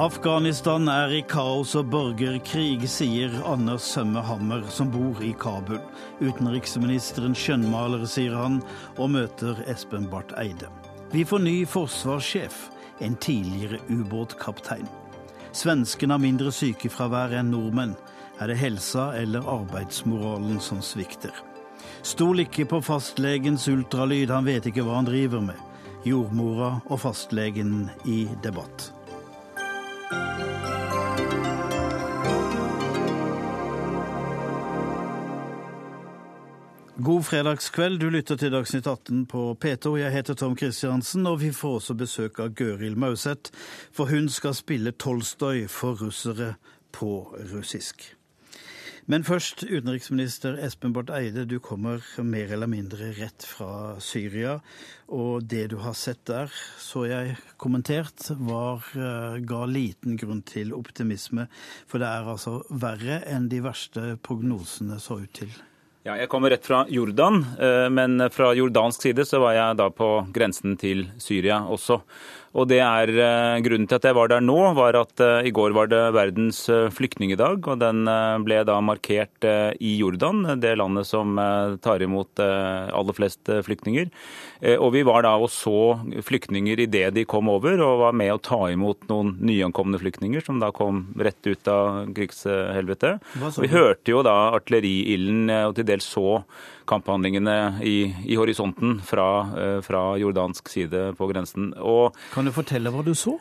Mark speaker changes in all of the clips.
Speaker 1: Afghanistan er i kaos og borgerkrig, sier Anders Sømme Hammer, som bor i Kabul. Utenriksministeren skjønnmaler, sier han, og møter Espen Barth Eide. Vi får ny forsvarssjef, en tidligere ubåtkaptein. Svenskene har mindre sykefravær enn nordmenn. Er det helsa eller arbeidsmoralen som svikter? Stol ikke på fastlegens ultralyd, han vet ikke hva han driver med. Jordmora og fastlegen i debatt. God fredagskveld. Du lytter til Dagsnytt 18 på P2. Jeg heter Tom Kristiansen, og vi får også besøk av Gøril Mauseth, for hun skal spille Tolstoy for russere på russisk. Men først, utenriksminister Espen Barth Eide, du kommer mer eller mindre rett fra Syria. Og det du har sett der, så jeg kommentert, var, eh, ga liten grunn til optimisme. For det er altså verre enn de verste prognosene så ut til.
Speaker 2: Ja, jeg kommer rett fra Jordan, eh, men fra jordansk side så var jeg da på grensen til Syria også. Og det er eh, Grunnen til at jeg var der nå, var at uh, i går var det verdens uh, flyktningedag. Og den ble da markert i Jordan, det landet som tar imot aller flest flyktninger. Og vi var da og så flyktninger idet de kom over, og var med å ta imot noen nyankomne flyktninger som da kom rett ut av krigshelvete. Vi hørte jo da artilleriilden og til dels så kamphandlingene i, i horisonten fra, eh, fra, jordansk side på grensen.
Speaker 1: Og, kan du fortelle hva du så?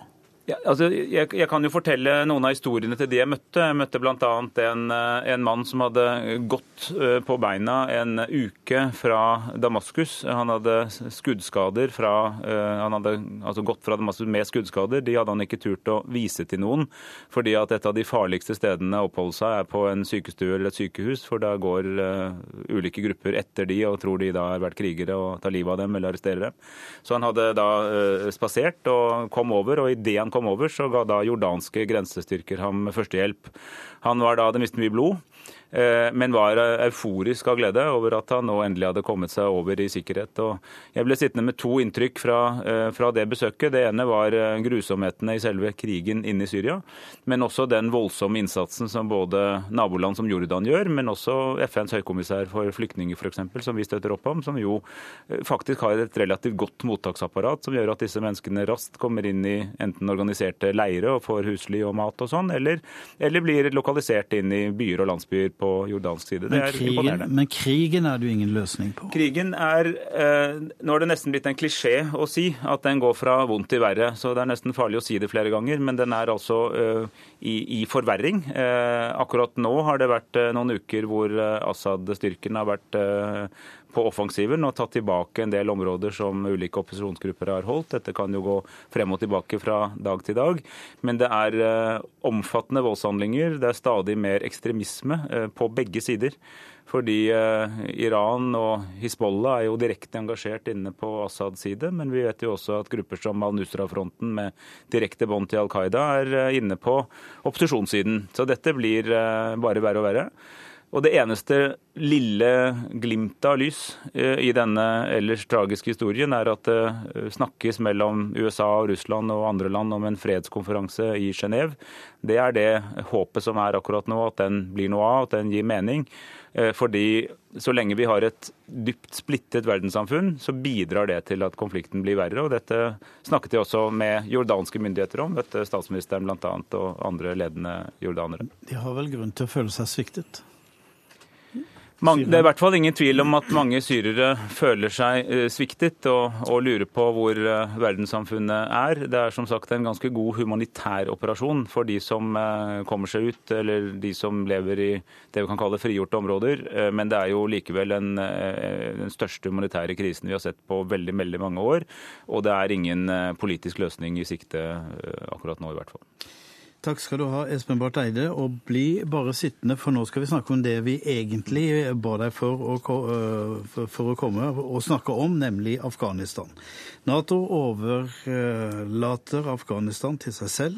Speaker 2: Ja, altså, jeg, jeg, kan jo fortelle noen av historiene til de jeg møtte. Jeg møtte bl.a. En, eh, en mann som hadde gått eh, på beina en uke fra Damaskus. Han hadde skuddskader fra eh, Han hadde altså gått fra Damaskus med skuddskader. De hadde han ikke turt å vise til noen, fordi at et av de farligste stedene å oppholde seg er på en sykestue eller et sykehus, for da går ulike grupper etter de og tror de da har vært krigere og tar livet av dem eller arresterer dem. Så han hadde da spasert og kom over, og idet han kom kom over, så ga da jordanske grensestyrker ham førstehjelp. Han var da, det mistet mye blod. Eh, men var euforisk av glede over at han nå endelig hadde kommet seg over i sikkerhet. Og jeg ble sittende med to inntrykk fra, eh, fra, det besøket. Det ene var eh, grusomhetene i selve krigen inne i Syria, men også den voldsomme innsatsen som både naboland som Jordan gjør, men også FNs høykommissær for flyktninger f.eks., som vi støtter opp om, som jo faktisk har et relativt godt mottaksapparat som gjør at disse menneskene raskt kommer inn i enten organiserte leire og får husly og mat og sånn, eller, eller blir lokalisert inn i byer og landsbyer på jordansk side. Det
Speaker 1: er krigen, imponerende. Men krigen er det jo ingen løsning på?
Speaker 2: Krigen er eh, Nå er det nesten blitt en klisjé å si at den går fra vondt til verre. Så det er nesten farlig å si det flere ganger. Men den er altså eh, i, i, forverring. Eh, akkurat nå har det vært noen uker hvor Assad-styrken har vært offensiven og tatt tilbake en del områder som ulike opposisjonsgrupper har holdt. Dette kan jo gå frem og tilbake fra dag til dag. Men det er eh, omfattende voldshandlinger. Det er stadig mer ekstremisme eh, på begge sider. Fordi eh, Iran og Hizbollah er jo direkte engasjert inne på Assads side. Men vi vet jo også at grupper som Al-Nusra-fronten med direkte bånd til Al Qaida er inne på opposisjonssiden. Så dette blir bare verre og verre. Og det eneste lille glimtet av lys eh, i denne ellers tragiske historien er at det eh, snakkes mellom USA og Russland og andre land om en fredskonferanse i Genéve. Det er det håpet som er akkurat nå, at den blir noe av, at den gir mening. Eh, fordi så lenge vi har et dypt splittet verdenssamfunn, så bidrar det til at konflikten blir verre. og Dette snakket jeg også med jordanske myndigheter om, møtte statsministeren bl.a. og andre ledende jordanere.
Speaker 1: De har vel grunn til å føle seg sviktet?
Speaker 2: Det er i hvert fall ingen tvil om at mange syrere føler seg eh, sviktet og, og, lurer på hvor eh, verdenssamfunnet er. Det er som sagt en ganske god humanitær operasjon for de som eh, kommer seg ut, eller de som lever i det vi kan kalle frigjorte områder. Men det er jo likevel en, den største humanitære krisen vi har sett på veldig, veldig mange år. Og det er ingen politisk løsning i sikte akkurat nå, i hvert fall.
Speaker 1: Takk skal du ha, Espen Barth Eide. Og bli bare sittende, for nå skal vi snakke om det vi egentlig ba deg for å, øh, for å komme og snakke om, nemlig Afghanistan. Nato overlater Afghanistan til seg selv.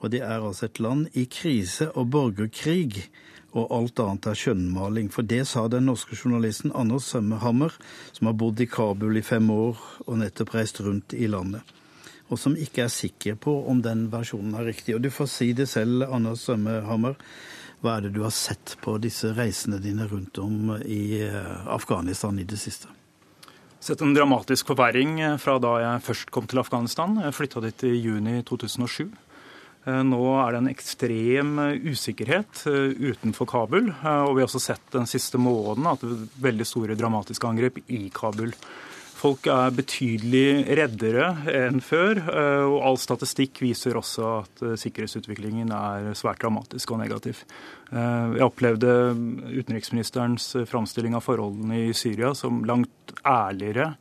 Speaker 1: Og det er altså et land i krise og borgerkrig. og alt annet er skjønnmaling. For det sa den norske journalisten Anders Sømmehammer, som har bodd i Kabul i fem år og nettopp reist rundt i landet. Og som ikke er sikker på om den versjonen er riktig. Og du får si det selv, Anders Sømmehammer. Hva er det du har sett på disse reisene dine rundt om i eh, Afghanistan i det siste?
Speaker 3: Sett en dramatisk forverring eh, fra da jeg først kom til Afghanistan. Jeg flytta dit i juni 2007. Eh, nå er det en ekstrem usikkerhet utenfor Kabul. Og vi har også sett den siste måneden at det er veldig store dramatiske angrep i Kabul. Folk er betydelig reddere enn før, og all statistikk viser også at sikkerhetsutviklingen er svært dramatisk og negativ. Jeg opplevde utenriksministerens framstilling av forholdene i Syria som langt ærligere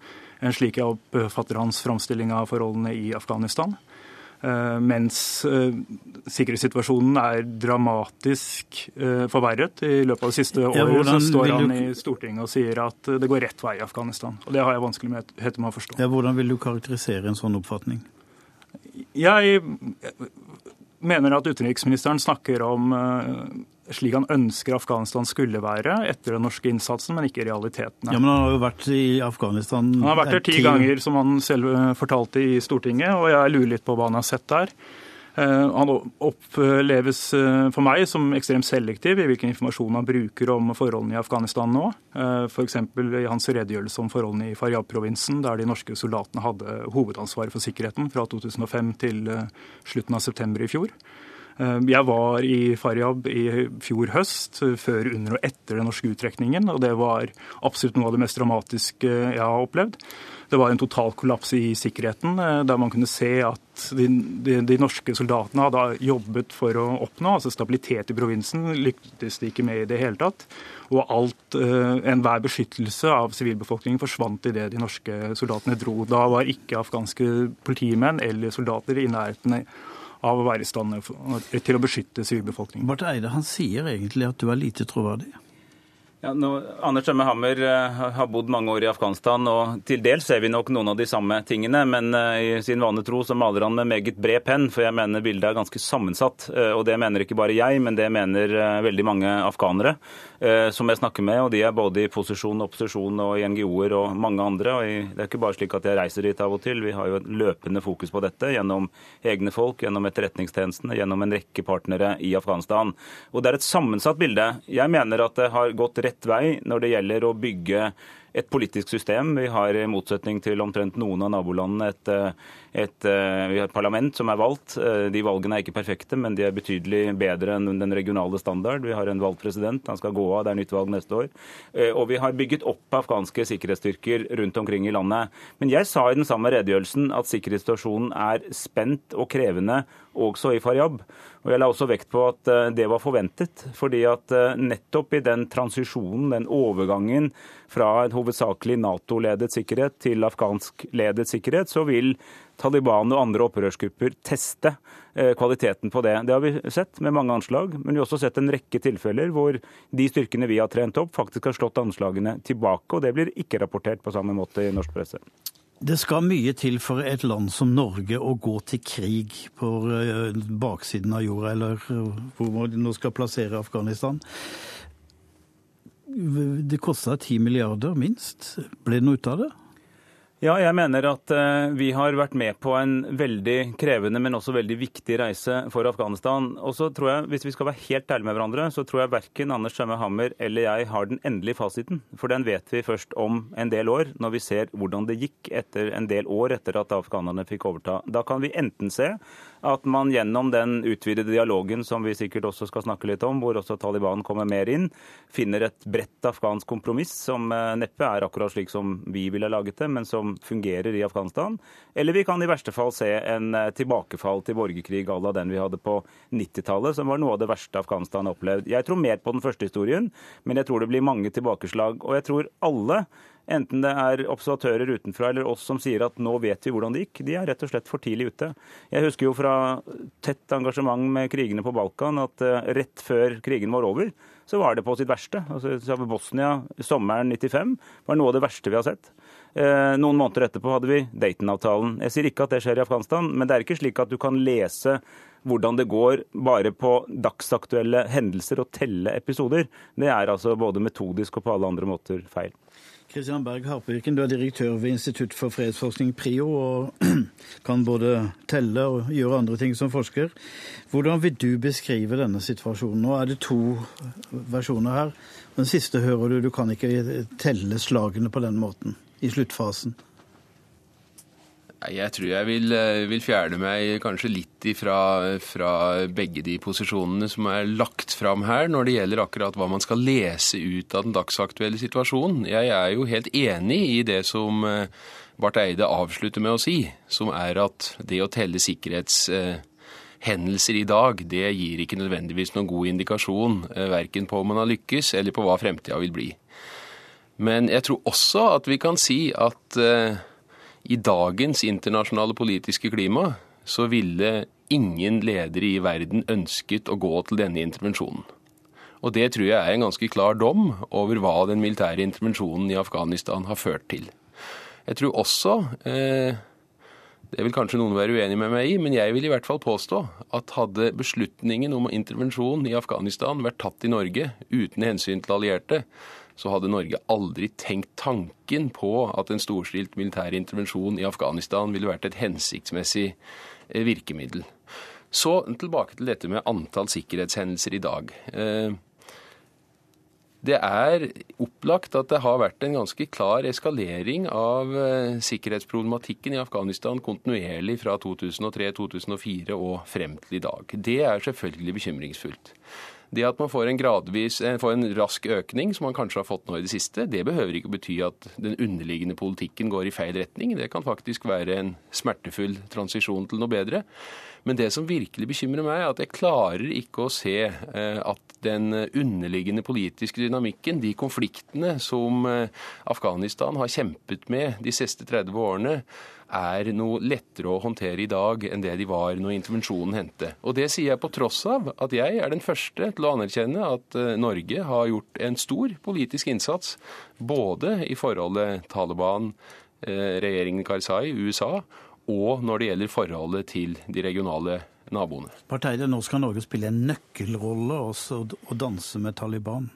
Speaker 3: enn slik jeg oppfatter hans framstilling av forholdene i Afghanistan. Eh, mens eh, sikkerhetssituasjonen er dramatisk eh, forverret. I løpet av det siste året så står han i Stortinget og sier at det går rett vei i Afghanistan. Og Det har jeg vanskelig med å forstå.
Speaker 1: Ja, hvordan vil du karakterisere en sånn oppfatning?
Speaker 3: Jeg mener at utenriksministeren snakker om slik han ønsker Afghanistan skulle være etter den norske innsatsen, men ikke realitetene.
Speaker 1: Ja, Men han har jo vært i Afghanistan
Speaker 3: Han har vært der ti ganger, som han selv eh, fortalte i Stortinget, og jeg lurer litt på hva han har sett der. Eh, han oppleves eh, for meg som ekstremt selektiv i hvilken informasjon han bruker om forholdene i Afghanistan nå. F.eks. i hans redegjørelse om forholdene i Faryab-provinsen, der de norske soldatene hadde hovedansvaret for sikkerheten fra 2005 til slutten av september i fjor. Eh, jeg var i Faryab i fjor høst, før, under og etter den norske uttrekningen. Og det var absolutt noe av det mest dramatiske jeg har opplevd. Det var en total kollaps i sikkerheten, eh, der man kunne se at de, de, de norske soldatene hadde jobbet for å oppnå altså stabilitet i provinsen. Lyktes de ikke med i det hele tatt. Og alt, eh, enhver beskyttelse av sivilbefolkningen forsvant idet de norske soldatene dro. Da var ikke afghanske politimenn eller soldater i nærheten av å være i stand til å beskytte sivilbefolkningen.
Speaker 1: Barth Eide han sier egentlig at du er lite troverdig.
Speaker 2: Ja, nå, Anders Tømme Hammer uh, har bodd mange år i Afghanistan, og til dels ser vi nok noen av de samme tingene. Men uh, i sin vane tro så maler han med meget bred penn, for jeg mener bildet er ganske sammensatt. Uh, og det mener ikke bare jeg, men det mener veldig mange afghanere som jeg snakker med. Og de er både i posisjon, opposisjon og i NGO-er og mange andre. og i, Det er ikke bare slik at jeg reiser dit av og til. Vi har jo et løpende fokus på dette gjennom egne folk, gjennom etterretningstjenestene, gjennom en rekke partnere i Afghanistan. Og det er et sammensatt bilde. Jeg mener at det har gått rett rett vei når det gjelder å bygge et politisk system. Vi har i motsetning til omtrent noen av nabolandene et, et, har et parlament som er valgt. De valgene er ikke perfekte, men de er betydelig bedre enn den regionale standard. Vi har en valgt president, han skal gå av, det er nytt valg neste år. Og vi har bygget opp afghanske sikkerhetsstyrker rundt omkring i landet. Men jeg sa i den samme redegjørelsen at sikkerhetssituasjonen er spent og krevende også i Faryab. Og Jeg la også vekt på at eh, det var forventet. fordi at eh, nettopp i den transisjonen, den overgangen fra en hovedsakelig Nato-ledet sikkerhet til afghansk-ledet sikkerhet, så vil Taliban og andre opprørsgrupper teste eh, kvaliteten på det. Det har vi sett med mange anslag, men vi har også sett en rekke tilfeller hvor de styrkene vi har trent opp, faktisk har slått anslagene tilbake. og Det blir ikke rapportert på samme måte i norsk presse.
Speaker 1: Det skal mye til for et land som Norge å gå til krig på eh, baksiden av jorda, eller hvor man nå skal plassere Afghanistan. Det kosta ti milliarder, minst. Ble det noe ut av det?
Speaker 2: Ja, jeg mener at eh, vi har vært med på en veldig krevende, men også veldig viktig reise for Afghanistan. Og så tror jeg, Hvis vi skal være helt ærlige med hverandre, så tror jeg verken Anders Tømme Hammer eller jeg har den endelige fasiten. For den vet vi først om en del år, når vi ser hvordan det gikk etter en del år etter at afghanerne fikk overta. Da kan vi enten se at man gjennom den utvidede dialogen som vi sikkert også skal snakke litt om, hvor også Taliban kommer mer inn, finner et bredt afghansk kompromiss som eh, neppe er akkurat slik som vi ville laget det, men som fungerer i Afghanistan. Eller vi kan i verste fall se en eh, tilbakefall til borgerkrig à la den vi hadde på 90-tallet, som var noe av det verste Afghanistan har opplevd. Jeg tror mer på den første historien, men jeg tror det blir mange tilbakeslag. Og jeg tror alle enten det er observatører utenfra eller oss som sier at nå vet vi hvordan det gikk, de er rett og slett for tidlig ute. Jeg husker jo fra tett engasjement med krigene på Balkan at eh, rett før krigen var over, så var det på sitt verste. Altså, Bosnia sommeren 95 var noe av det verste vi har sett. Eh, noen måneder etterpå hadde vi Dayton-avtalen. Jeg sier ikke at det skjer i Afghanistan, men det er ikke slik at du kan lese hvordan det går bare på dagsaktuelle hendelser og telle episoder, det er altså både metodisk og på alle andre måter feil.
Speaker 1: Kristian Berg Harpvirken, du er direktør ved Institutt for fredsforskning, PRIO, og kan både telle og gjøre andre ting som forsker. Hvordan vil du beskrive denne situasjonen? Nå er det to versjoner her. Den siste hører du, du kan ikke telle slagene på den måten i sluttfasen.
Speaker 4: Jeg tror jeg vil, eh, vil, fjerne meg kanskje litt ifra, fra begge de posisjonene som er lagt fram her, når det gjelder akkurat hva man skal lese ut av den dagsaktuelle situasjonen. Jeg er jo helt enig i det som eh, Barth Eide avslutter med å si, som er at det å telle sikkerhetshendelser i dag, det gir ikke nødvendigvis noen god indikasjon eh, verken på om man har lykkes, eller på hva fremtida vil bli. Men jeg tror også at vi kan si at i dagens internasjonale politiske klima så ville ingen ledere i verden ønsket å gå til denne intervensjonen. Og det tror jeg er en ganske klar dom over hva den militære intervensjonen i Afghanistan har ført til. Jeg tror også, eh, det vil kanskje noen være uenig med meg i, men jeg vil i hvert fall påstå at hadde beslutningen om intervensjon i Afghanistan vært tatt i Norge uten hensyn til allierte, så hadde Norge aldri tenkt tanken på at en storstilt militær intervensjon i Afghanistan ville vært et hensiktsmessig eh, virkemiddel. Så tilbake til dette med antall sikkerhetshendelser i dag. Eh, det er opplagt at det har vært en ganske klar eskalering av eh, sikkerhetsproblematikken i Afghanistan kontinuerlig fra 2003-2004 og frem til i dag. Det er selvfølgelig bekymringsfullt. Det at man får en, gradvis, eh, får en rask økning, som man kanskje har fått nå i det siste, det behøver ikke bety at den underliggende politikken går i feil retning. Det kan faktisk være en smertefull transisjon til noe bedre. Men det som virkelig bekymrer meg, er at jeg klarer ikke å se eh, at den underliggende politiske dynamikken, de konfliktene som eh, Afghanistan har kjempet med de siste 30 årene, er noe lettere å håndtere i dag enn det de var når intervensjonen hendte. Og det sier jeg på tross av at jeg er den første til å anerkjenne at eh, Norge har gjort en stor politisk innsats, både i forholdet Taliban, regjeringen Karzai, USA, og når det gjelder forholdet til de regionale naboene.
Speaker 1: Partiet, nå skal Norge spille en nøkkelrolle også, og danse med Taliban?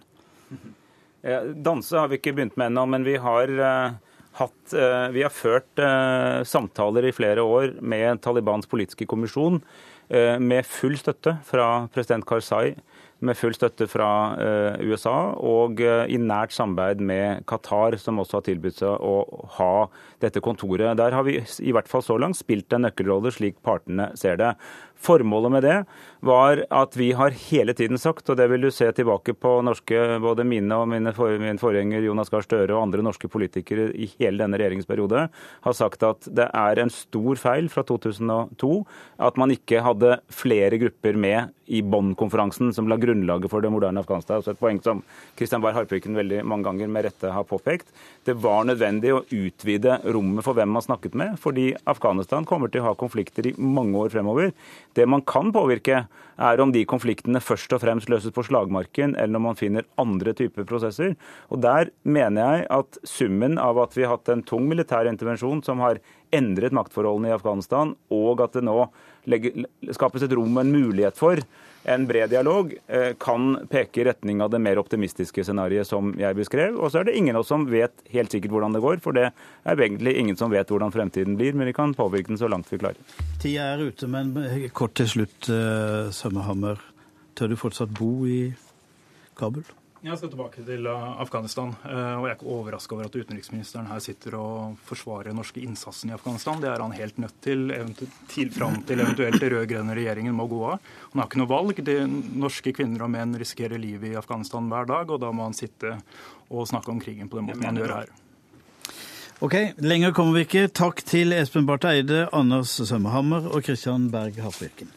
Speaker 2: Ja, danse har vi ikke begynt med ennå, men vi har uh hatt, eh, vi har ført eh, samtaler i flere år med Talibans politiske kommisjon eh, med full støtte fra president Karzai med full støtte fra USA og i nært samarbeid med Qatar, som også har tilbudt seg å ha dette kontoret. Der har vi i hvert fall så langt spilt en nøkkelrolle, slik partene ser det. Formålet med det var at vi har hele tiden sagt, og det vil du se tilbake på norske, både mine og mine for, min forgjenger Jonas Gahr Støre og andre norske politikere i hele denne regjeringsperiode, har sagt at det er en stor feil fra 2002 at man ikke hadde flere grupper med i Bonn-konferansen, som la grunnlaget for det moderne Afghanistan. Altså et poeng som Kristian Barr Harpøyken veldig mange ganger med rette har påpekt. Det var nødvendig å utvide rommet for hvem man snakket med, fordi Afghanistan kommer til å ha konflikter i mange år fremover. Det man kan påvirke, er om de konfliktene først og fremst løses på slagmarken, eller om man finner andre typer prosesser. Og Der mener jeg at summen av at vi har hatt en tung militær intervensjon som har endret maktforholdene i Afghanistan, og at det nå skapes et rom og en mulighet for en bred dialog eh, kan peke i retning av det mer optimistiske scenarioet som jeg beskrev. Og så er det ingen av oss som vet helt sikkert hvordan det går, for det er egentlig ingen som vet hvordan fremtiden blir, men vi kan påvirke den så langt vi klarer.
Speaker 1: Tida er ute, men kort til slutt, Sømmehammer. Sømmerhammer. Tør du fortsatt bo i Kabul?
Speaker 3: Jeg skal tilbake til eh, Afghanistan. Eh, og Jeg er ikke overraska over at utenriksministeren her sitter og forsvarer den norske innsatsen i Afghanistan. Det er han helt nødt til, til fram til eventuelt den rød-grønne regjeringen må gå av. Han har ikke noe valg. De norske kvinner og menn risikerer livet i Afghanistan hver dag, og da må han sitte og snakke om krigen på den måten han gjør her.
Speaker 1: Ok, Lenger kommer vi ikke. Takk til Espen Barth Eide, Anders Sømmerhammer og Christian Berg Hafvirken.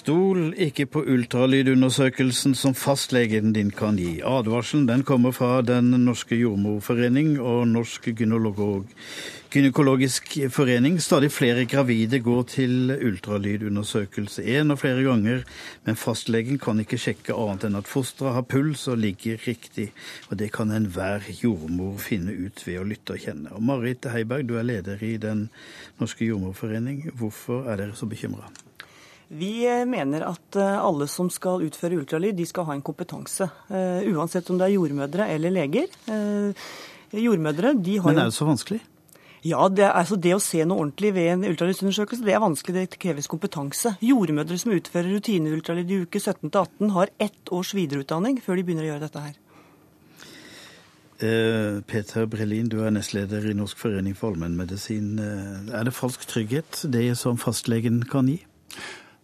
Speaker 1: Stol ikke på ultralydundersøkelsen som fastlegen din kan gi. Advarselen den kommer fra Den norske jordmorforening og Norsk gynekologisk forening. Stadig flere gravide går til ultralydundersøkelse én og flere ganger, men fastlegen kan ikke sjekke annet enn at fosteret har puls og ligger riktig. Og det kan enhver jordmor finne ut ved å lytte og kjenne. Og Marit Heiberg, du er leder i Den norske jordmorforening. Hvorfor er dere så bekymra?
Speaker 5: Vi eh, mener at eh, alle som skal utføre ultralyd, de skal ha en kompetanse. Uh, uansett om det er jordmødre eller leger. Jordmødre, de har
Speaker 1: Men er det så vanskelig?
Speaker 5: Ja, det, altså det å se noe ordentlig ved en ultralydsundersøkelse, det er vanskelig. Det kreves kompetanse. Jordmødre som utfører rutineultralyd i uke 17-18, har ett års videreutdanning før de begynner å gjøre dette her.
Speaker 1: Eh, Peter Brelin, du er nestleder i Norsk forening for allmennmedisin. Eh, er det falsk trygghet, det som fastlegen kan gi?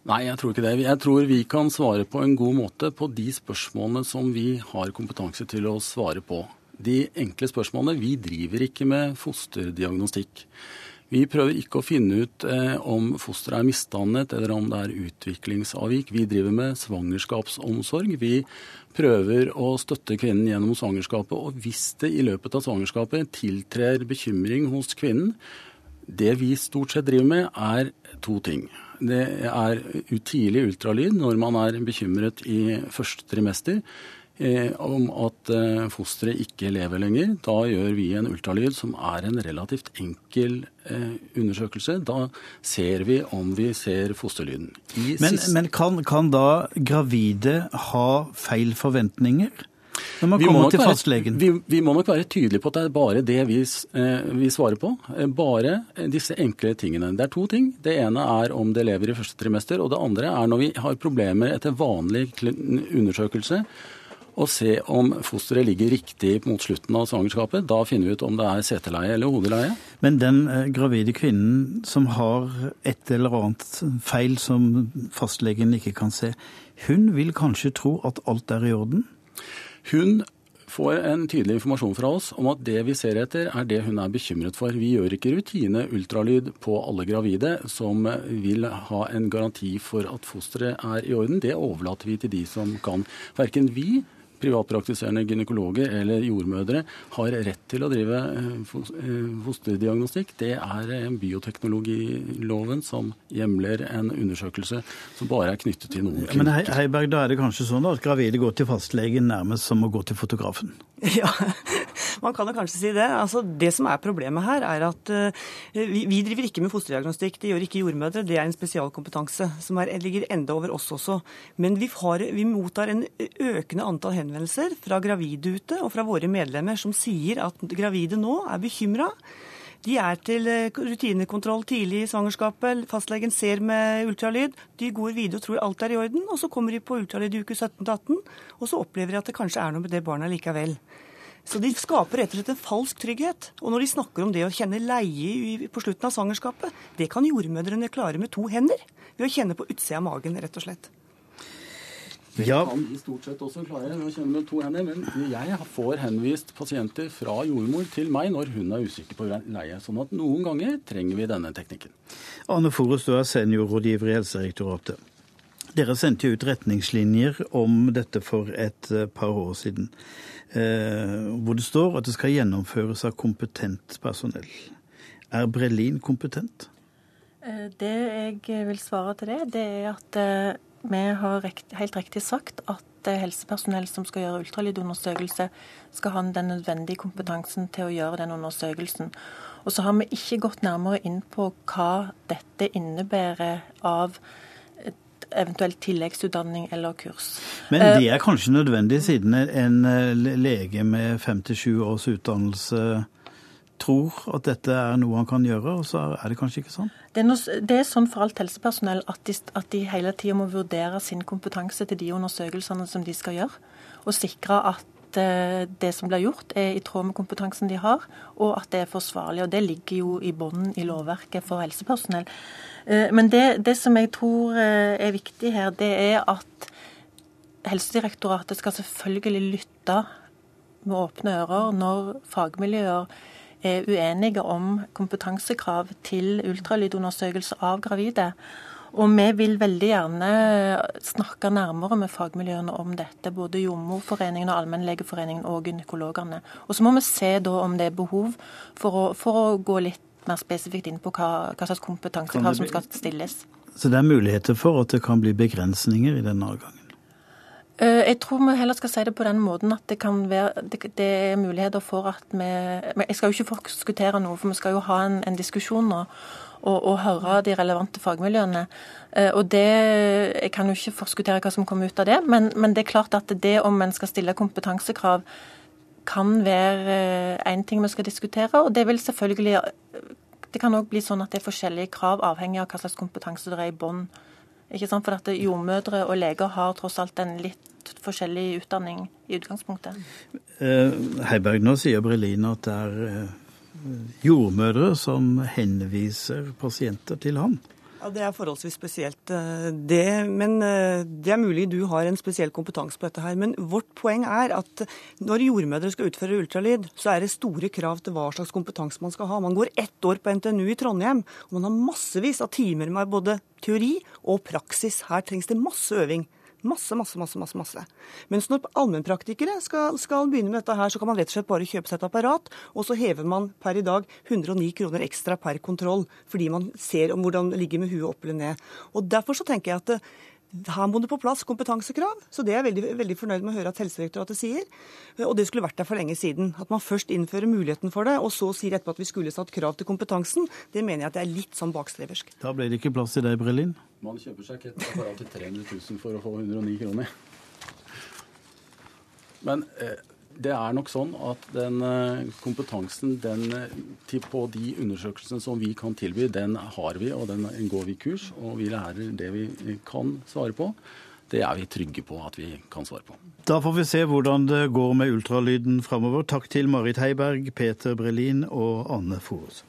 Speaker 6: Nei, jeg tror ikke det. Jeg tror vi kan svare på en god måte på de spørsmålene som vi har kompetanse til å svare på de enkle spørsmålene. Vi driver ikke med fosterdiagnostikk. Vi prøver ikke å finne ut eh, om fosteret er misdannet eller om det er utviklingsavvik. Vi driver med svangerskapsomsorg. Vi prøver å støtte kvinnen gjennom svangerskapet. Og hvis det i løpet av svangerskapet tiltrer bekymring hos kvinnen, det vi stort sett driver med, er to ting. Det er tidlig ultralyd når man er bekymret i første trimester. Eh, om at eh, fosteret ikke lever lenger. Da gjør vi en ultralyd som er en relativt enkel eh, undersøkelse. Da ser vi om vi ser fosterlyden.
Speaker 1: Men, men kan, kan, da gravide ha feil forventninger? Kommer til fastlegen?
Speaker 6: Vi, vi, må nok være tydelige på at det er bare det vi, vi, svarer på. Bare disse enkle tingene. Det er to ting. Det ene er om det lever i første trimester. Og det andre er når vi har problemer etter vanlig undersøkelse og se om fosteret ligger riktig mot slutten av svangerskapet. Da finner vi ut om det er seteleie eller hodeleie.
Speaker 1: Men den eh, gravide kvinnen som har et eller annet feil som fastlegen ikke kan se, hun vil kanskje tro at alt er i orden?
Speaker 6: Hun får en tydelig informasjon fra oss om at det vi ser etter, er det hun er bekymret for. Vi gjør ikke rutine ultralyd på alle gravide som vil ha en garanti for at fosteret er i orden. Det overlater vi til de som kan. Verken vi privatpraktiserende gynekologer eller jordmødre har rett til å drive eh, eh, fosterdiagnostikk, det er eh, bioteknologiloven som hjemler en undersøkelse som bare er knyttet til noen klinikker.
Speaker 1: Men Heiberg, da er det kanskje sånn at gravide går til fastlegen nærmest som å gå til fotografen?
Speaker 5: Ja, man kan jo kanskje si det. Altså, det som er problemet her, er at uh, vi, vi, driver ikke med fosterdiagnostikk. Det gjør ikke jordmødre. Det er en spesialkompetanse som er, ligger enda over oss også. Men vi, har, vi mottar en økende antall henvendelser fra gravide ute og fra våre medlemmer som sier at gravide nå er bekymra. De er til eh, rutinekontroll tidlig i svangerskapet. Fastlegen ser med ultralyd. De går videre og tror alt er i orden. Og så kommer de på ultralyd i uke 17-18, og så opplever de at det kanskje er noe med det barnet likevel. Så de skaper rett og slett en falsk trygghet. Og når de snakker om det å kjenne leie på slutten av svangerskapet, det kan jordmødrene klare med to hender. Ved å kjenne på utsida av magen, rett og slett.
Speaker 6: Det ja. kan de stort sett også klare å kjenne med to hender. Men jeg får henvist pasienter fra jordmor til meg når hun er usikker på leie. Sånn at noen ganger trenger vi denne teknikken.
Speaker 1: Arne Forus, du er seniorrådgiver i Helsedirektoratet. Dere sendte ut retningslinjer om dette for et eh, par år siden. Eh, hvor det står at det skal gjennomføres av kompetent personell. Er Brelin kompetent?
Speaker 7: Eh, det jeg vil svare til det, det er at eh, vi har helt riktig sagt at helsepersonell som skal gjøre ultralydundersøkelse, skal ha den nødvendige kompetansen til å gjøre den undersøkelsen. Og så har vi ikke gått nærmere inn på hva dette innebærer av eventuelt tilleggsutdanning eller kurs.
Speaker 1: Men det er kanskje nødvendig, siden en eh, lege med fem til sju års utdannelse tror at dette er noe han kan gjøre, og så er det kanskje ikke sånn?
Speaker 7: Det er, noe, det er sånn for alt helsepersonell at de, at de hele tida må vurdere sin kompetanse til de undersøkelsene som de skal gjøre, og sikre at eh, det som blir gjort, er i tråd med kompetansen de har, og at det er forsvarlig. og Det ligger jo i bunnen i lovverket for helsepersonell. Eh, men det, det, som jeg tror eh, er viktig her, det er at Helsedirektoratet skal selvfølgelig lytte med åpne ører når fagmiljøer er uenige om kompetansekrav til ultralydundersøkelse av gravide. Og vi vil veldig gjerne snakke nærmere med fagmiljøene om dette. Både Jordmorforeningen, og Allmennlegeforeningen og gynekologene. Og så må vi se da om det er behov for å, for å gå litt mer spesifikt inn på hva, hva slags kompetansekrav som skal stilles.
Speaker 1: Så det er muligheter for at det kan bli begrensninger i denne avgangen?
Speaker 7: Eh, jeg tror vi heller skal si det på den måten at det kan være det, det er muligheter for at vi Jeg skal jo ikke forskuttere noe, for vi skal jo ha en, en diskusjon nå og, og, høre de relevante fagmiljøene. Eh, og det, Jeg kan jo ikke forskuttere hva som kommer ut av det, men, men det er klart at det om en skal stille kompetansekrav kan være én ting vi skal diskutere. Og det vil selvfølgelig Det kan òg bli sånn at det er forskjellige krav avhengig av hva slags kompetanse det er i bånn. For at jordmødre og leger har tross alt en litt forskjellig utdanning i utgangspunktet.
Speaker 1: Eh, Heiberg, nå sier Brelin at det er eh, jordmødre som henviser pasienter til han.
Speaker 5: Ja, Det er forholdsvis spesielt, eh, det. Men eh, det er mulig du har en spesiell kompetanse på dette her. Men vårt poeng er at når jordmødre skal utføre ultralyd, så er det store krav til hva slags kompetanse man skal ha. Man går ett år på NTNU i Trondheim, og man har massevis av timer med både teori og praksis. Her trengs det masse øving. Masse, masse, masse. masse, masse. Mens når allmennpraktikere skal, skal, begynne med dette her, så kan man rett og slett bare kjøpe seg et apparat, og så hever man per i dag 109 kroner ekstra per kontroll, fordi man ser om hvordan det ligger med huet opp eller ned. Og Derfor så tenker jeg at her må det på plass kompetansekrav. Så det er jeg veldig, veldig fornøyd med å høre at Helsedirektoratet sier. Og det skulle vært der for lenge siden. At man først innfører muligheten for det, og så sier etterpå at vi skulle satt krav til kompetansen, det mener jeg at det er litt sånn bakstreversk.
Speaker 1: Da ble det ikke plass til deg, Brelin?
Speaker 6: Man kjøper seg ikke et apparat til 300 000 for å få 109 kroner. Men eh, det er nok sånn at den eh, kompetansen den, eh, på de undersøkelsene som vi kan tilby, den har vi, og den går vi kurs. Og vi lærer det vi kan svare på. Det er vi trygge på at vi kan svare på.
Speaker 1: Da får vi se hvordan det går med ultralyden framover. Takk til Marit Heiberg, Peter Brelin og Anne Forås.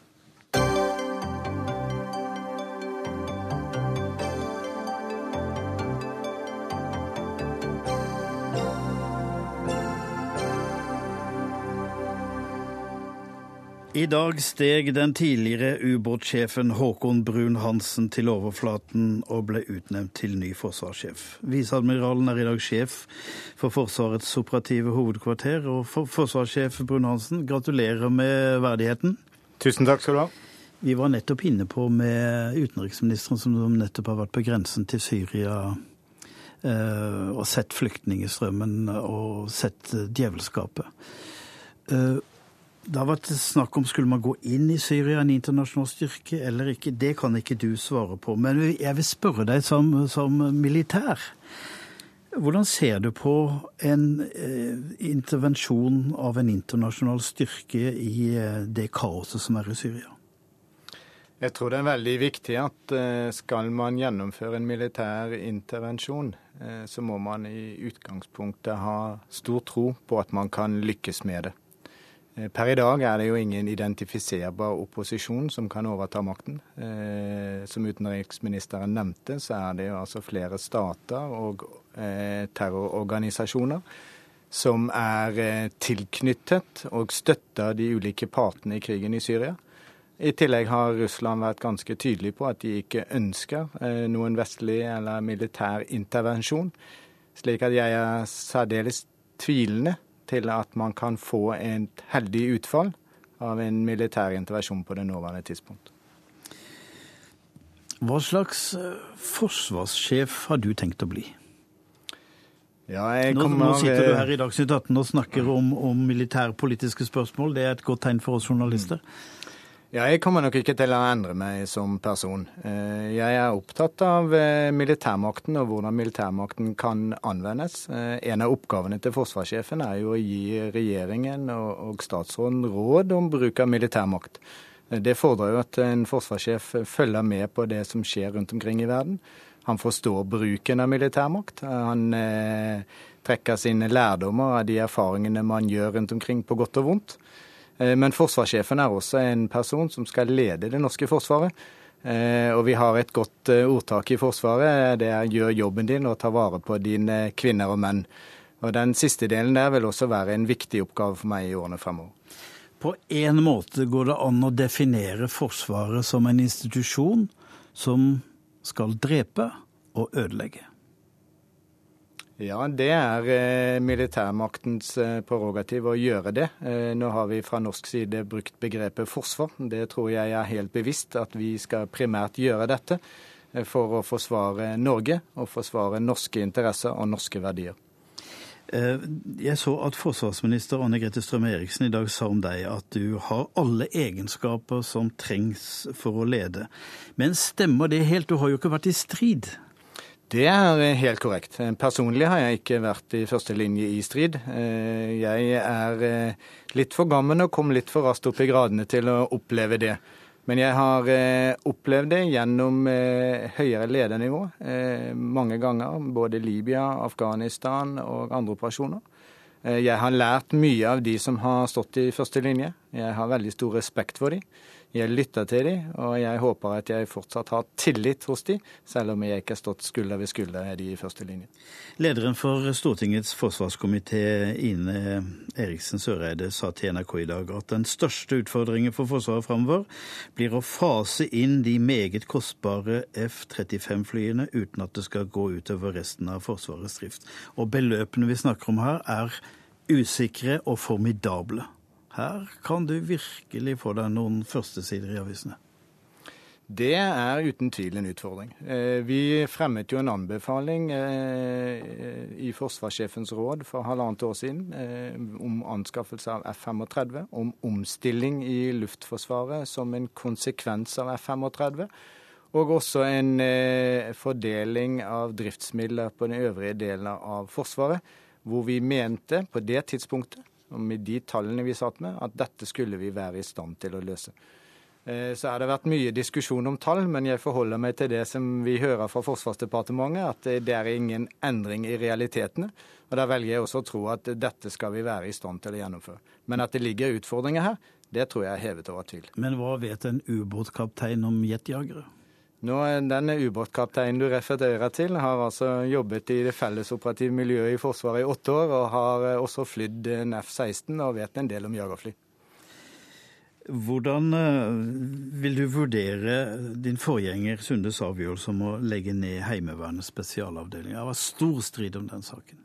Speaker 1: I dag steg den tidligere ubåtsjefen Håkon Brun-Hansen til overflaten og ble utnevnt til ny forsvarssjef. Viseadmiralen er i dag sjef for Forsvarets operative hovedkvarter. Og for forsvarssjef Brun-Hansen, gratulerer med verdigheten.
Speaker 8: Tusen takk skal du ha.
Speaker 1: Vi var nettopp inne på med utenriksministeren som nettopp har vært på grensen til Syria eh, og sett flyktningstrømmen og sett djevelskapet. Det har vært snakk om skulle man gå inn i Syria, en internasjonal styrke, eller ikke. Det kan ikke du svare på. Men jeg vil spørre deg som, som militær. Hvordan ser du på en eh, intervensjon av en internasjonal styrke i eh, det kaoset som er i Syria?
Speaker 8: Jeg tror det er veldig viktig at eh, skal man gjennomføre en militær intervensjon, eh, så må man i utgangspunktet ha stor tro på at man kan lykkes med det. Eh, per i dag er det jo ingen identifiserbar opposisjon som kan overta makten. Eh, som utenriksministeren nevnte, så er det jo altså flere stater og eh, terrororganisasjoner som er tilknyttet og støtter de ulike partene i krigen i Syria. I tillegg har Russland vært ganske tydelig på at de ikke ønsker noen vestlig eller militær intervensjon. Slik at jeg er særdeles tvilende til at man kan få et heldig utfall av en militær intervensjon på det nåværende tidspunkt.
Speaker 1: Hva slags eh, forsvarssjef har du tenkt å bli?
Speaker 8: Ja,
Speaker 1: nå, nå, sitter du her i Dagsnytt 18 og snakker om, om militærpolitiske spørsmål. Det er et godt tegn for oss journalister. Mm.
Speaker 8: Jeg kommer nok ikke til å endre meg som person. Eh, jeg er opptatt av eh, militærmakten og hvordan militærmakten kan anvendes. Eh, en av oppgavene til forsvarssjefen er jo å gi regjeringen og statsråden råd om bruk av militærmakt. Det fordrer jo at en forsvarssjef følger med på det som skjer rundt omkring i verden. Han forstår bruken av militærmakt. Han trekker sine lærdommer av de erfaringene man gjør rundt omkring på godt og vondt. Eh, men forsvarssjefen er også en person som skal lede det norske forsvaret. Eh, og vi har et godt eh, ordtak i Forsvaret. Det er 'gjør jobben din og ta vare på dine kvinner og menn'. Og Den siste delen der vil også være en viktig oppgave for meg i årene fremover.
Speaker 1: På en måte går det an å definere Forsvaret som en institusjon som skal drepe og ødelegge?
Speaker 8: Ja, det er eh, militærmaktens eh, prerogativ å gjøre det. Eh, nå har vi fra norsk side brukt begrepet forsvar. Det tror jeg er helt bevisst at vi skal primært gjøre dette for å forsvare Norge og forsvare norske interesser og norske verdier.
Speaker 1: Jeg så at forsvarsminister Anne Grete Strøm-Eriksen i dag sa om deg at du har alle egenskaper som trengs for å lede. Men stemmer det helt? Du har jo ikke vært i strid?
Speaker 8: Det er helt korrekt. Personlig har jeg ikke vært i første linje i strid. Eh, jeg er eh, litt for gammel og kom litt for raskt opp i gradene til å oppleve det. Men jeg har eh, opplevd det gjennom høyere ledernivå mange ganger. Både Libya, Afghanistan og andre operasjoner. Jeg har lært mye av de som har stått i første linje. Jeg har veldig stor respekt for dem. Jeg lytter til dem, og jeg håper at jeg fortsatt har tillit hos dem, selv om jeg ikke har stått skulder ved skulder med de i første linje.
Speaker 1: Lederen for Stortingets forsvarskomité, Ine Eriksen Søreide, sa til NRK i dag at den største utfordringen for Forsvaret framover blir å fase inn de meget kostbare F-35-flyene uten at det skal gå utover resten av Forsvarets drift. Og beløpene vi snakker om her, er usikre og formidable. Her kan du virkelig få deg noen førstesider i avisene.
Speaker 8: Det er uten tvil en utfordring. Eh, vi fremmet jo en anbefaling eh, i forsvarssjefens råd for halvannet år siden eh, om anskaffelse av F-35, om omstilling i Luftforsvaret som en konsekvens av F-35. Og også en fordeling av driftsmidler på den øvrige delen av Forsvaret, hvor vi mente på det tidspunktet og med de tallene vi satt med, at dette skulle vi være i stand til å løse. Eh, så har det vært mye diskusjon om tall, men jeg forholder meg til det som vi hører fra Forsvarsdepartementet, at det er ingen endring i realitetene. Og Da velger jeg også å tro at dette skal vi være i stand til å gjennomføre. Men at det ligger utfordringer her, det tror jeg er hevet over tvil.
Speaker 1: Men hva vet en ubåtkaptein om jetjagere?
Speaker 8: Nå, Denne ubåtkapteinen du refererer til, har altså jobbet i det fellesoperative miljøet i Forsvaret i åtte år, og har eh, også flydd en F-16 og vet en del om jagerfly.
Speaker 1: Hvordan eh, vil du vurdere din forgjenger Sundes avgjørelse om å legge ned Heimevernets spesialavdeling? Det var stor strid om den saken.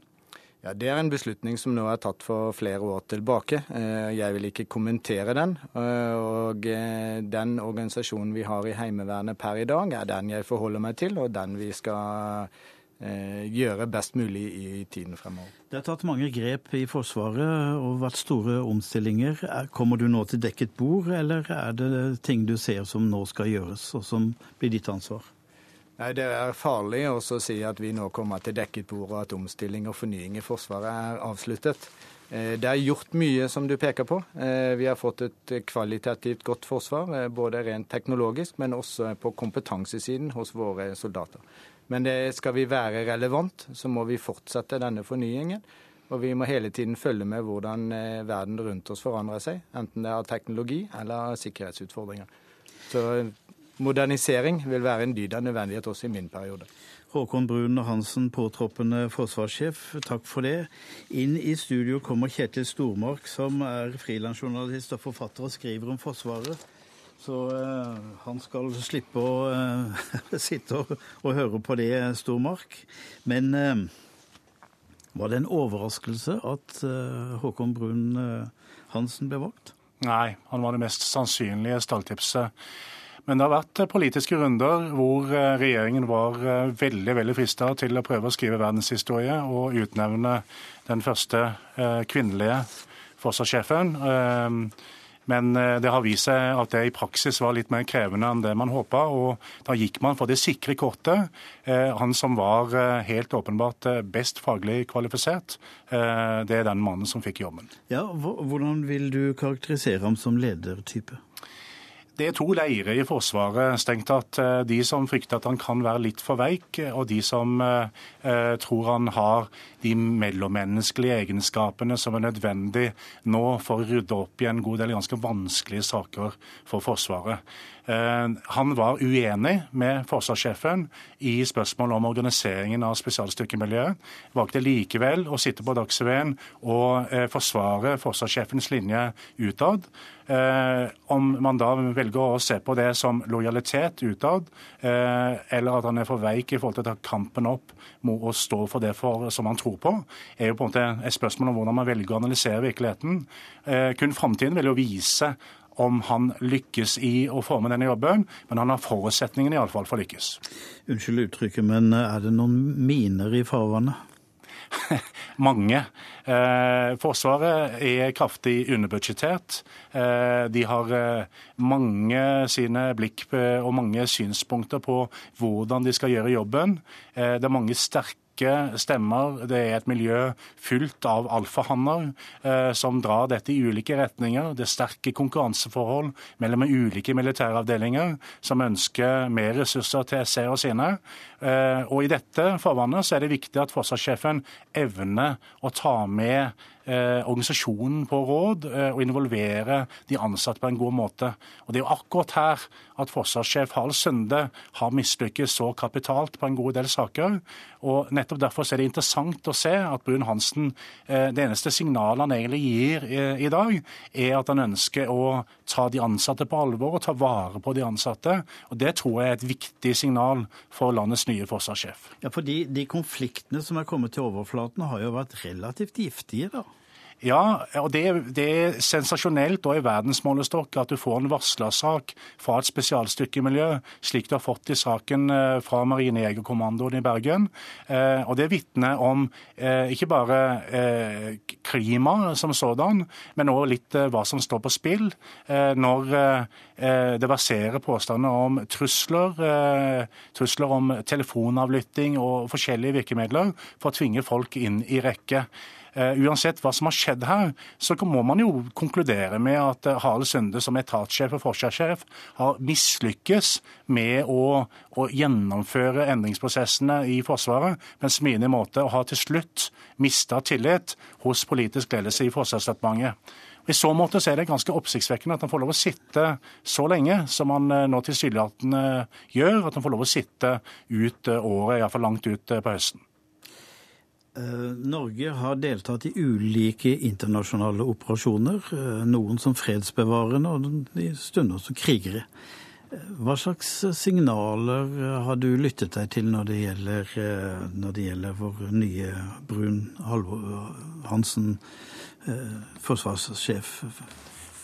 Speaker 8: Ja, Det er en beslutning som nå er tatt for flere år tilbake. Eh, jeg vil ikke kommentere den. Eh, og eh, den organisasjonen vi har i Heimevernet per i dag, er den jeg forholder meg til, og den vi skal gjøre best mulig i tiden fremover.
Speaker 1: Det er tatt mange grep i Forsvaret og vært store omstillinger. Kommer du nå til dekket bord, eller er det ting du ser som nå skal gjøres, og som blir ditt ansvar?
Speaker 8: Nei, Det er farlig å si at vi nå kommer til dekket bord og at omstilling og fornying i Forsvaret er avsluttet. Eh, det er gjort mye, som du peker på. Eh, vi har fått et kvalitativt godt forsvar, eh, både rent teknologisk, men også på kompetansesiden hos våre soldater. Men det skal vi være relevant, så må vi fortsette denne fornyingen. Og vi må hele tiden følge med hvordan verden rundt oss forandrer seg, enten det er teknologi eller sikkerhetsutfordringer. Så modernisering vil være en dyd av nødvendighet også i min periode.
Speaker 1: Håkon Brun Hansen, påtroppende forsvarssjef, takk for det. Inn i studio kommer Kjetil Stormark, som er frilansjournalist og forfatter og skriver om Forsvaret. Så uh, han skal slippe å uh, sitte og, og, høre på det, Stormark. Men uh, var det en overraskelse at Håkon Brun Hansen ble valgt?
Speaker 9: Nei, han var det mest sannsynlige stalltipset men det har vært eh, politiske runder hvor eh, regjeringen var eh, veldig veldig frista til å prøve å skrive verdenshistorie og utnevne den første kvinnelige forsvarssjefen. Men det har vist seg at det i praksis var litt mer krevende enn det man håpa. Og da gikk man for det sikre kortet. Han som var helt åpenbart best faglig kvalifisert, det er den mannen som fikk jobben.
Speaker 1: Ja, Hvordan vil du karakterisere ham som ledertype?
Speaker 9: Det er to leirer i Forsvaret. stengt tatt. Eh, de som frykter at han kan være litt for veik, og de som eh, eh, tror han har de mellommenneskelige egenskapene som er nødvendig nå for å rydde opp i en god del ganske vanskelige saker for Forsvaret. Eh, han var uenig med forsvarssjefen i spørsmålet om organiseringen av spesialstyrkemiljøet. Valgte likevel å sitte på Dagsrevyen og forsvare forsvarssjefens linje utad. Eh, om man da velger å se på det som lojalitet utad, eh, eller at han er for veik i forhold til å ta kampen opp å stå for det for, som han tror på, er jo på en måte et spørsmål om hvordan man velger å analysere virkeligheten. Eh, kun framtiden vil jo vise om han lykkes i å forme denne jobben, men han har forutsetningene iallfall for å lykkes.
Speaker 1: Unnskyld uttrykket, men er det noen miner i farvannet?
Speaker 9: Mange. Eh, forsvaret er kraftig underbudsjettert. Eh, de har eh, mange sine blikk og mange synspunkter på hvordan de skal gjøre jobben. Det er mange sterke sterke stemmer. Det er et miljø fullt av alfahanner eh, som drar dette i ulike retninger. Det er sterke konkurranseforhold mellom ulike militæravdelinger som ønsker mer ressurser til SE og sine. Eh, og I dette farvannet så er det viktig at forsvarssjefen evner å ta med eh, organisasjonen på råd eh, og involvere de ansatte på en god måte. Og Det er jo akkurat her at forsvarssjef Harald Sunde har mislykkes så kapitalt på en god del saker. og Nettopp derfor er det interessant å se at Brun-Hansen, eh, det eneste signalet han egentlig gir i, i dag, er at han ønsker å ta de ansatte på alvor og ta vare på de ansatte. Og Det tror jeg er et viktig signal for landets nye forsvarssjef.
Speaker 1: Ja, fordi De konfliktene som er kommet til overflaten, har jo vært relativt giftige. da.
Speaker 9: Ja, og det, det er sensasjonelt og i verdensmålestokk at du får en varslersak fra et spesialstykkemiljø, slik du har fått i saken eh, fra Marinejegerkommandoen i Bergen. Eh, og Det vitner om eh, ikke bare klima som sådan, men òg litt hva som står på spill når det verserer påstander om trusler, trusler om telefonavlytting og forskjellige virkemidler for å tvinge folk inn i rekke. Uh, uansett hva som har skjedd her, så må man jo konkludere med at uh, Harald Sunde som etatssjef og forsvarssjef har mislykkes med å, å, gjennomføre endringsprosessene i Forsvaret på en smidig måte, og har til slutt mista tillit hos politisk ledelse i Forsvarsdepartementet. I så måte så er det ganske oppsiktsvekkende at han får lov å sitte så lenge som han eh, nå tilsynelatende gjør. At han får lov å sitte ut året, iallfall langt ut på høsten.
Speaker 1: Eh, Norge har deltatt i ulike internasjonale operasjoner, eh, noen som fredsbevarende og i stunder som krigere. Eh, hva slags signaler har du lyttet deg til når det gjelder, når det gjelder vår nye Brun Halvor Hansen, forsvarssjef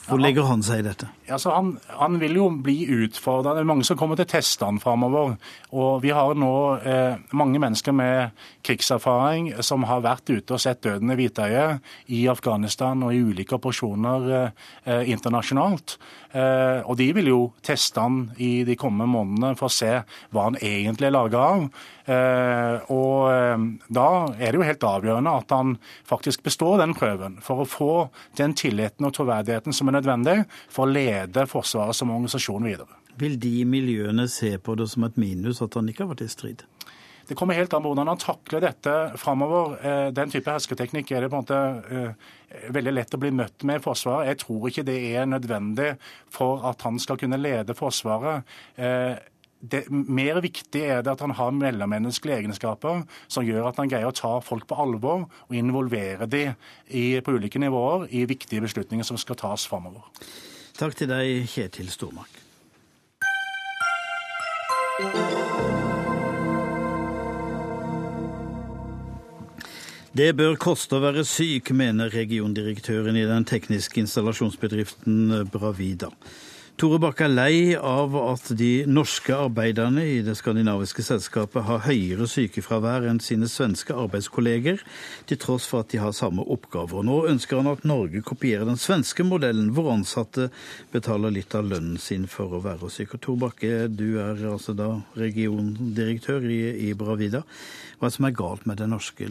Speaker 1: hvor legger han seg i dette?
Speaker 9: Altså, han, han, vil jo bli utfordra. Det er mange som kommer til å teste han framover. Og vi har nå eh, mange mennesker med krigserfaring som har vært ute og sett døden i hvitøyet i Afghanistan og i ulike operasjoner eh, internasjonalt. Eh, og de vil jo teste han i de kommende månedene for å se hva han egentlig er laga av. Eh, og eh, da er det jo helt avgjørende at han faktisk består den prøven, for å få den tilliten og troverdigheten som er nødvendig for å lede Forsvaret som organisasjon videre.
Speaker 1: Vil de miljøene se på det som et minus at han ikke har vært i strid?
Speaker 9: Det kommer helt an på hvordan han takler dette framover. Eh, den type hersketeknikk er det på en måte veldig lett å bli møtt med i Forsvaret. Jeg tror ikke det er nødvendig for at han skal kunne lede Forsvaret det, mer viktig er det at han har mellommenneskelige egenskaper som gjør at han greier å ta folk på alvor og involvere dem på ulike nivåer i viktige beslutninger som skal tas framover.
Speaker 1: Takk til deg, Kjetil Stormark. Det bør koste å være syk, mener regiondirektøren i den tekniske installasjonsbedriften Bravida. Tore Bakke er lei av at de norske arbeiderne i det skandinaviske selskapet har høyere sykefravær enn sine svenske arbeidskolleger, til tross for at de har samme oppgaver. Nå ønsker han at Norge kopierer den svenske modellen, hvor ansatte betaler litt av lønnen sin for å være syke. Tore Bakke, du er altså da regiondirektør i, i Bravida. Hva er det som er galt med den norske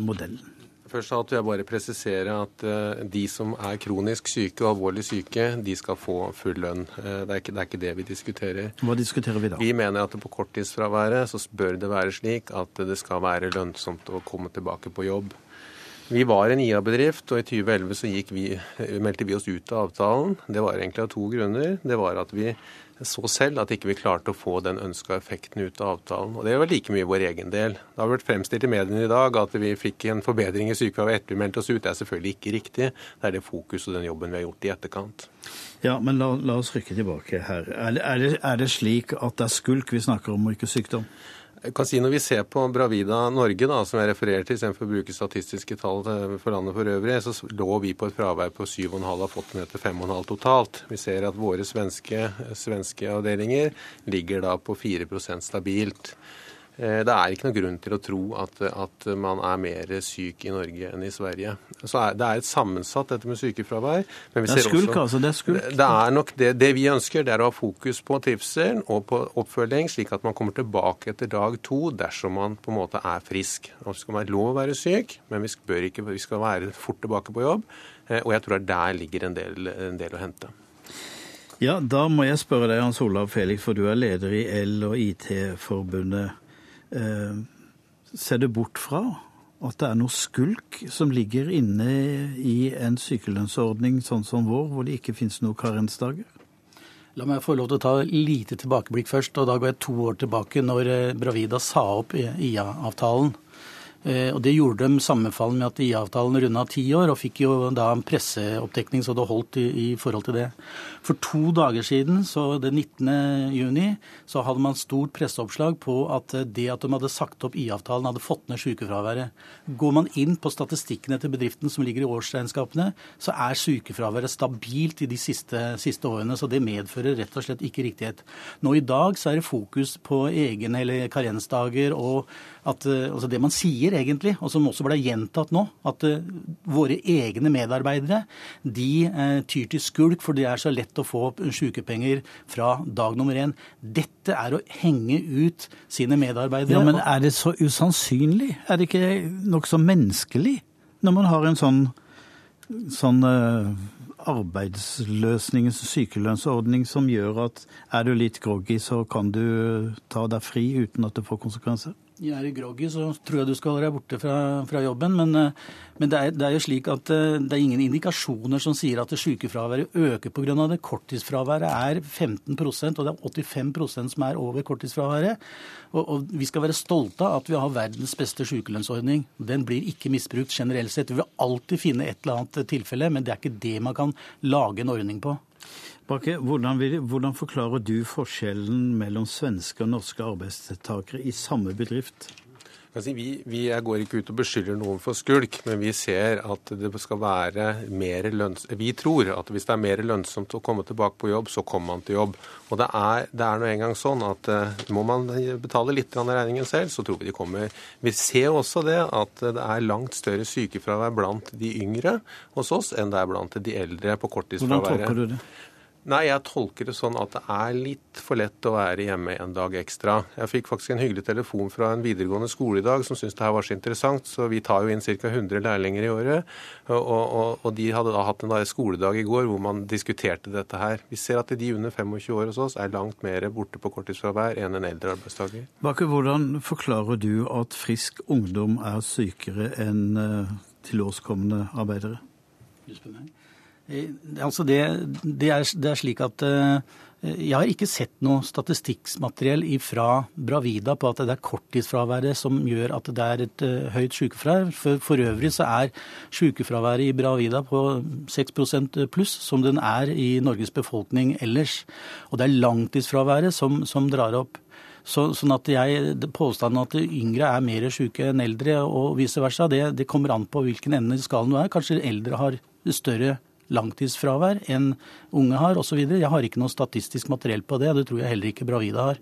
Speaker 1: modellen?
Speaker 10: Først alt vil jeg bare presisere at uh, de som er kronisk syke og alvorlig syke, de skal få full lønn. Uh, det, er ikke, det, er ikke, det vi diskuterer.
Speaker 1: Hva diskuterer vi da?
Speaker 10: Vi mener at på korttidsfraværet så bør det være slik at det skal være lønnsomt å komme tilbake på jobb. Vi var en IA-bedrift, og i 2011 så vi, meldte vi oss ut av avtalen. Det var egentlig av to grunner. Det var at vi så selv at ikke vi klarte å få den ønska effekten ut av avtalen. Og det var like mye vår egen del. Det har vært fremstilt i mediene i dag at vi fikk en forbedring i sykefraværet etter vi meldte oss ut. Det er selvfølgelig ikke riktig. Det er det fokus og den jobben vi har gjort i etterkant.
Speaker 1: Ja, men la, la oss rykke tilbake her. Er det, er, det, er det slik at det er skulk vi snakker om, og ikke sykdom?
Speaker 10: Jeg kan si Når vi ser på Bravida Norge, da, som jeg refererer til, istedenfor å bruke statistiske tall for landet for øvrig, så lå vi på et fravær på 7,5 av fått ned til 5,5 totalt. Vi ser at våre svenske, svenske avdelinger ligger da på 4% stabilt. Eh, det er ikke noen grunn til å tro at, at, man er mer syk i Norge enn i Sverige. Er, det er et sammensatt, dette med sykefravær.
Speaker 1: det er skulk, også, altså. Det er skulk.
Speaker 10: Det er nok det, det vi ønsker, det er å ha fokus på trivselen og på oppfølging, slik at man kommer tilbake etter dag to dersom man på en måte er frisk. Det skal være lov å være syk, men vi, ikke, vi skal være fort tilbake på jobb. Eh, og jeg tror der ligger en del, en del å hente.
Speaker 1: Ja, da må jeg spørre deg, Hans Olav Felix, for du er leder i L- og IT-forbundet. Eh, ser det bort fra at det er noe skulk som ligger inne i en sykelønnsordning sånn som vår, hvor det ikke finnes noen karensdager?
Speaker 11: La meg få lov til å ta lite tilbakeblikk først. og Da går jeg to år tilbake, når eh, Bravida sa opp IA-avtalen. Eh, og Det gjorde dem sammenfallende med at IA-avtalen runda ti år, og fikk jo da en presseoppdekning så det holdt i, i, forhold til det. For to dager siden, så den 19. juni, så hadde man stort presseoppslag på at det at de hadde sagt opp IA-avtalen, hadde fått ned sykefraværet. Går man inn på statistikkene til bedriften som ligger i årsregnskapene, så er sykefraværet stabilt i de siste, siste årene. Så det medfører rett og slett ikke riktighet. Nå i dag så er det fokus på egen eller karensdager og at altså det man sier egentlig, og som også ble gjentatt nå, at uh, våre egne medarbeidere de uh, tyr til skulk for det er så lett å få sykepenger fra dag nummer én. Dette er å henge ut sine medarbeidere.
Speaker 1: Ja, Men er det så usannsynlig? Er det ikke nokså menneskelig når man har en sånn, sånn arbeidsløsningens sykelønnsordning som gjør at er du litt groggy, så kan du ta deg fri uten at det får konsekvenser?
Speaker 11: Er i groggy, så tror jeg du skal holde deg borte fra, fra jobben. Men, eh, men det, er, det, er, jo slik at eh, det er ingen indikasjoner som sier at sykefraværet øker pga. det. Korttidsfraværet er 15% og det er 85% som er over korttidsfraværet. Og, og, vi skal være stolte av at vi har verdens beste sykelønnsordning. Den blir ikke misbrukt generelt sett. Vi vil alltid finne et eller annet tilfelle, men det er ikke det man kan lage en ordning på.
Speaker 1: Bakke, hvordan, vil, hvordan, forklarer du forskjellen mellom svenske og norske arbeidstakere i samme bedrift?
Speaker 10: Vi, vi, går ikke ut og beskylder noen for skulk, men vi ser at det skal være mer lønnsomt Vi tror at hvis det er mer lønnsomt å komme tilbake på jobb, så kommer man til jobb. Og det er, det er nå engang sånn at uh, må man betale litt av regningen selv, så tror vi de kommer. Vi ser også det at det er langt større sykefravær blant de yngre hos oss enn det er blant de eldre på korttidsfraværet.
Speaker 1: Hvordan tolker du det?
Speaker 10: Nei, jeg tolker det sånn at det er litt for lett å være hjemme en dag ekstra. Jeg fikk faktisk en hyggelig telefon fra en videregående skole i dag som syntes det her var så interessant, så vi tar jo inn ca. 100 lærlinger i året. Og, og, og, de hadde da hatt en skoledag i går hvor man diskuterte dette her. Vi ser at de under 25 år hos oss er langt mer borte på korttidsfravær enn en eldre arbeidstaker.
Speaker 1: Bakke, hvordan forklarer du at frisk ungdom er sykere enn uh, tilårskomne arbeidere?
Speaker 11: Eh, altså det, det, er, det, er, slik at uh, jeg har ikke sett noe statistikkmateriell fra Bravida på at det er korttidsfraværet som gjør at det er et uh, høyt sykefravær. For, for, øvrig så er sykefraværet i Bravida på 6% pluss, som den er i Norges befolkning ellers. Og det er langtidsfraværet som, som drar opp. Så, sånn at jeg, Påstanden at yngre er mer syke enn eldre og vice versa, det, det kommer an på hvilken ende i skalaen du er. Kanskje eldre har større langtidsfravær enn unge har osv. Jeg har ikke noe statistisk materiell på det, det tror jeg heller ikke Bravida har.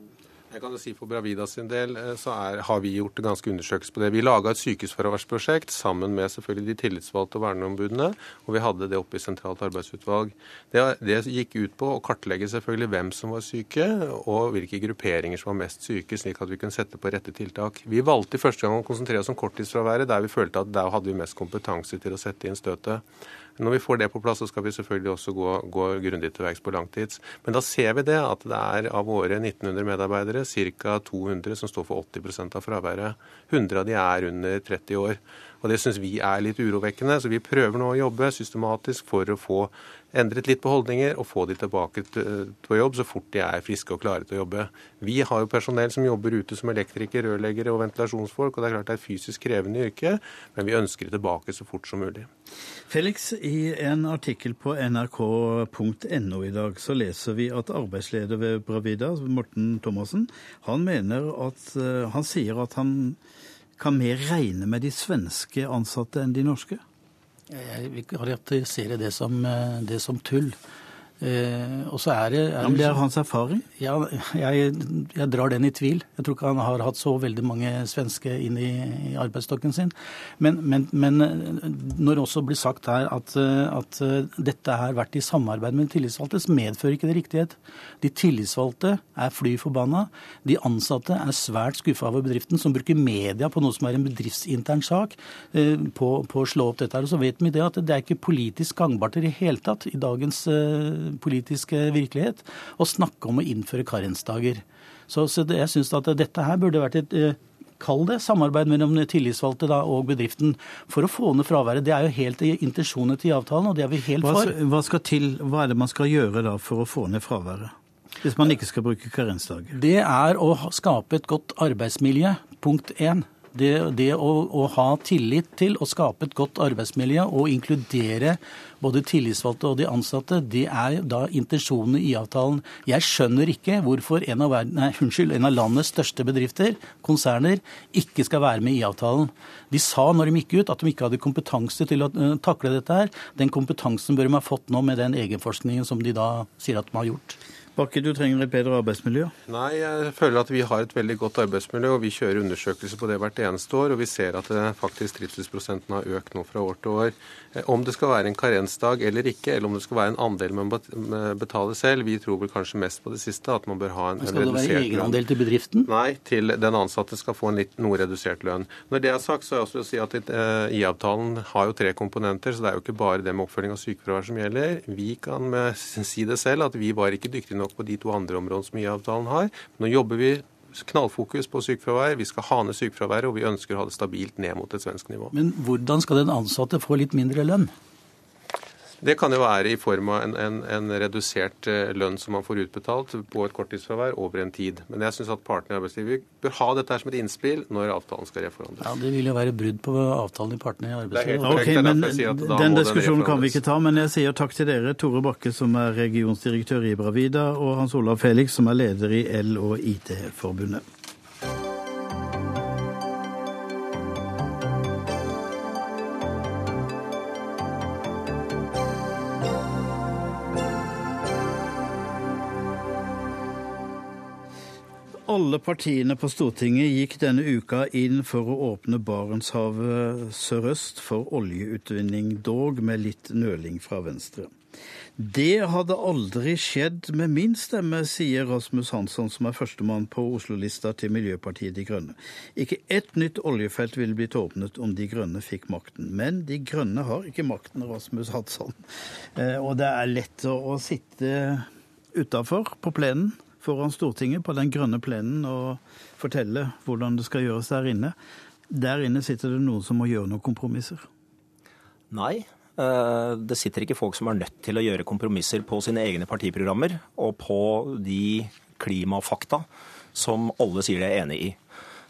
Speaker 10: Jeg kan jo si For Bravida sin del eh, så er, har vi gjort ganske undersøkelse på det. Vi laga et sykehusfraværsprosjekt sammen med selvfølgelig de tillitsvalgte og verneombudene. Og vi hadde det oppe i sentralt arbeidsutvalg. Det, det, gikk ut på å kartlegge selvfølgelig hvem som var syke, og hvilke grupperinger som var mest syke, slik at vi kunne sette på rette tiltak. Vi valgte i første gang å konsentrere oss om korttidsfraværet, der vi følte at der hadde vi mest kompetanse til å sette inn støtet. Når vi får det på plass, så skal vi selvfølgelig også gå, gå grundig til verks på langtids. Men da ser vi det at det er av våre 1900 medarbeidere ca. 200 som står for 80% av fraværet. 100 av de er under 30 år. Og Det syns vi er litt urovekkende. Så vi prøver nå å jobbe systematisk for å få endret litt på holdninger og få de tilbake på jobb så fort de er friske og klare til å jobbe. Vi har jo personell som jobber ute som elektriker, rørleggere og ventilasjonsfolk, og det er klart det er et fysisk krevende yrke, men vi ønsker det tilbake så fort som mulig.
Speaker 1: Felix, i en artikkel på nrk.no i dag så leser vi at arbeidsleder ved Bravida, Morten Thomassen, han mener at eh, Han sier at han kan mer regne med de svenske ansatte enn de norske?
Speaker 11: Jeg vil karakterisere det som, eh, det som tull. Eh, og så er det,
Speaker 1: er ja, men det er hans erfaring?
Speaker 11: Ja, jeg, jeg, drar den i tvil. Jeg tror ikke han har hatt så veldig mange svenske inn i, i arbeidsstokken sin. Men, men, men, når det også blir sagt her at, at dette har vært i samarbeid med de tillitsvalgte, så medfører ikke det riktighet. De tillitsvalgte er fly forbanna. De ansatte er svært skuffa over bedriften, som bruker media på noe som er en bedriftsintern sak, eh, på, på, å slå opp dette. her. Og så vet vi det at det er ikke politisk gangbart i det hele tatt i dagens eh, politiske virkelighet å snakke om å innføre karensdager. Så, så det, jeg syns at dette her burde vært et eh, Kall det samarbeid mellom tillitsvalgte da, og bedriften for å få ned fraværet. Det er jo helt i til avtalen, og det er vi helt for.
Speaker 1: Hva, skal til, hva er det man skal gjøre da for å få ned fraværet? Hvis man ikke skal bruke karensdager?
Speaker 11: Det er å skape et godt arbeidsmiljø, punkt én. Det, det å, å, ha tillit til å skape et godt arbeidsmiljø og inkludere både tillitsvalgte og de ansatte, det er da intensjonene i avtalen. Jeg skjønner ikke hvorfor en av, verden, nei, unnskyld, en av landets største bedrifter, konserner, ikke skal være med i avtalen. De sa når de gikk ut at de ikke hadde kompetanse til å uh, takle dette her. Den kompetansen bør de ha fått nå med den egenforskningen som de da sier at de har gjort.
Speaker 1: Bakke, du trenger et bedre arbeidsmiljø?
Speaker 10: Nei, jeg føler at vi har et veldig godt arbeidsmiljø. og Vi kjører undersøkelser på det hvert eneste år, og vi ser at det faktisk trivselsprosenten har økt nå fra år til år. Eh, om det skal være en karensdag eller ikke, eller om det skal være en andel man betaler selv, vi tror vel kanskje mest på det siste, at man bør ha en, en redusert lønn.
Speaker 11: Skal det være egenandel til bedriften?
Speaker 10: Nei, til den ansatte skal få en litt, noe redusert lønn. Når det er sagt, så er jeg også å si at IA-avtalen har jo tre komponenter, så det er jo ikke bare det med oppfølging av sykefravær som gjelder. Vi kan si det selv at vi var ikke dyktige nok nok på de to andre områdene som IA-avtalen har. Nå jobber vi knallfokus på sykefravær. Vi skal ha ned sykefraværet, og vi ønsker å ha det stabilt ned mot et svensk nivå.
Speaker 11: Men hvordan skal den ansatte få litt mindre lønn?
Speaker 10: Det kan jo være i form av en, en, en, redusert eh, lønn som man får utbetalt på et korttidsfravær over en tid. Men jeg syns at partene i arbeidslivet bør ha dette som et innspill når avtalen skal reforhandles.
Speaker 11: Ja, Det vil jo være brudd på avtalen i partene i arbeidslivet.
Speaker 1: Ok, men Den diskusjonen kan vi ikke ta, men jeg sier takk til dere. Tore Bakke, som er regionsdirektør i Bravida, og Hans Olav Felix, som er leder i L- og IT-forbundet. Alle partiene på Stortinget gikk denne uka inn for å åpne Barentshavet sørøst for oljeutvinning, dog med litt nøling fra Venstre. Det hadde aldri skjedd med min stemme, sier Rasmus Hansson, som er førstemann på Oslo-lista til Miljøpartiet De Grønne. Ikke ett nytt oljefelt ville blitt åpnet om De Grønne fikk makten. Men De Grønne har ikke makten, Rasmus Hansson. Eh, og det er lett å sitte utafor på plenen foran Stortinget på den grønne plenen og fortelle hvordan det skal gjøres der inne. Der inne sitter det noen som må gjøre noen kompromisser.
Speaker 12: Nei, eh, det sitter ikke folk som er nødt til å gjøre kompromisser på sine egne partiprogrammer og på de klimafakta som alle sier de er enig i.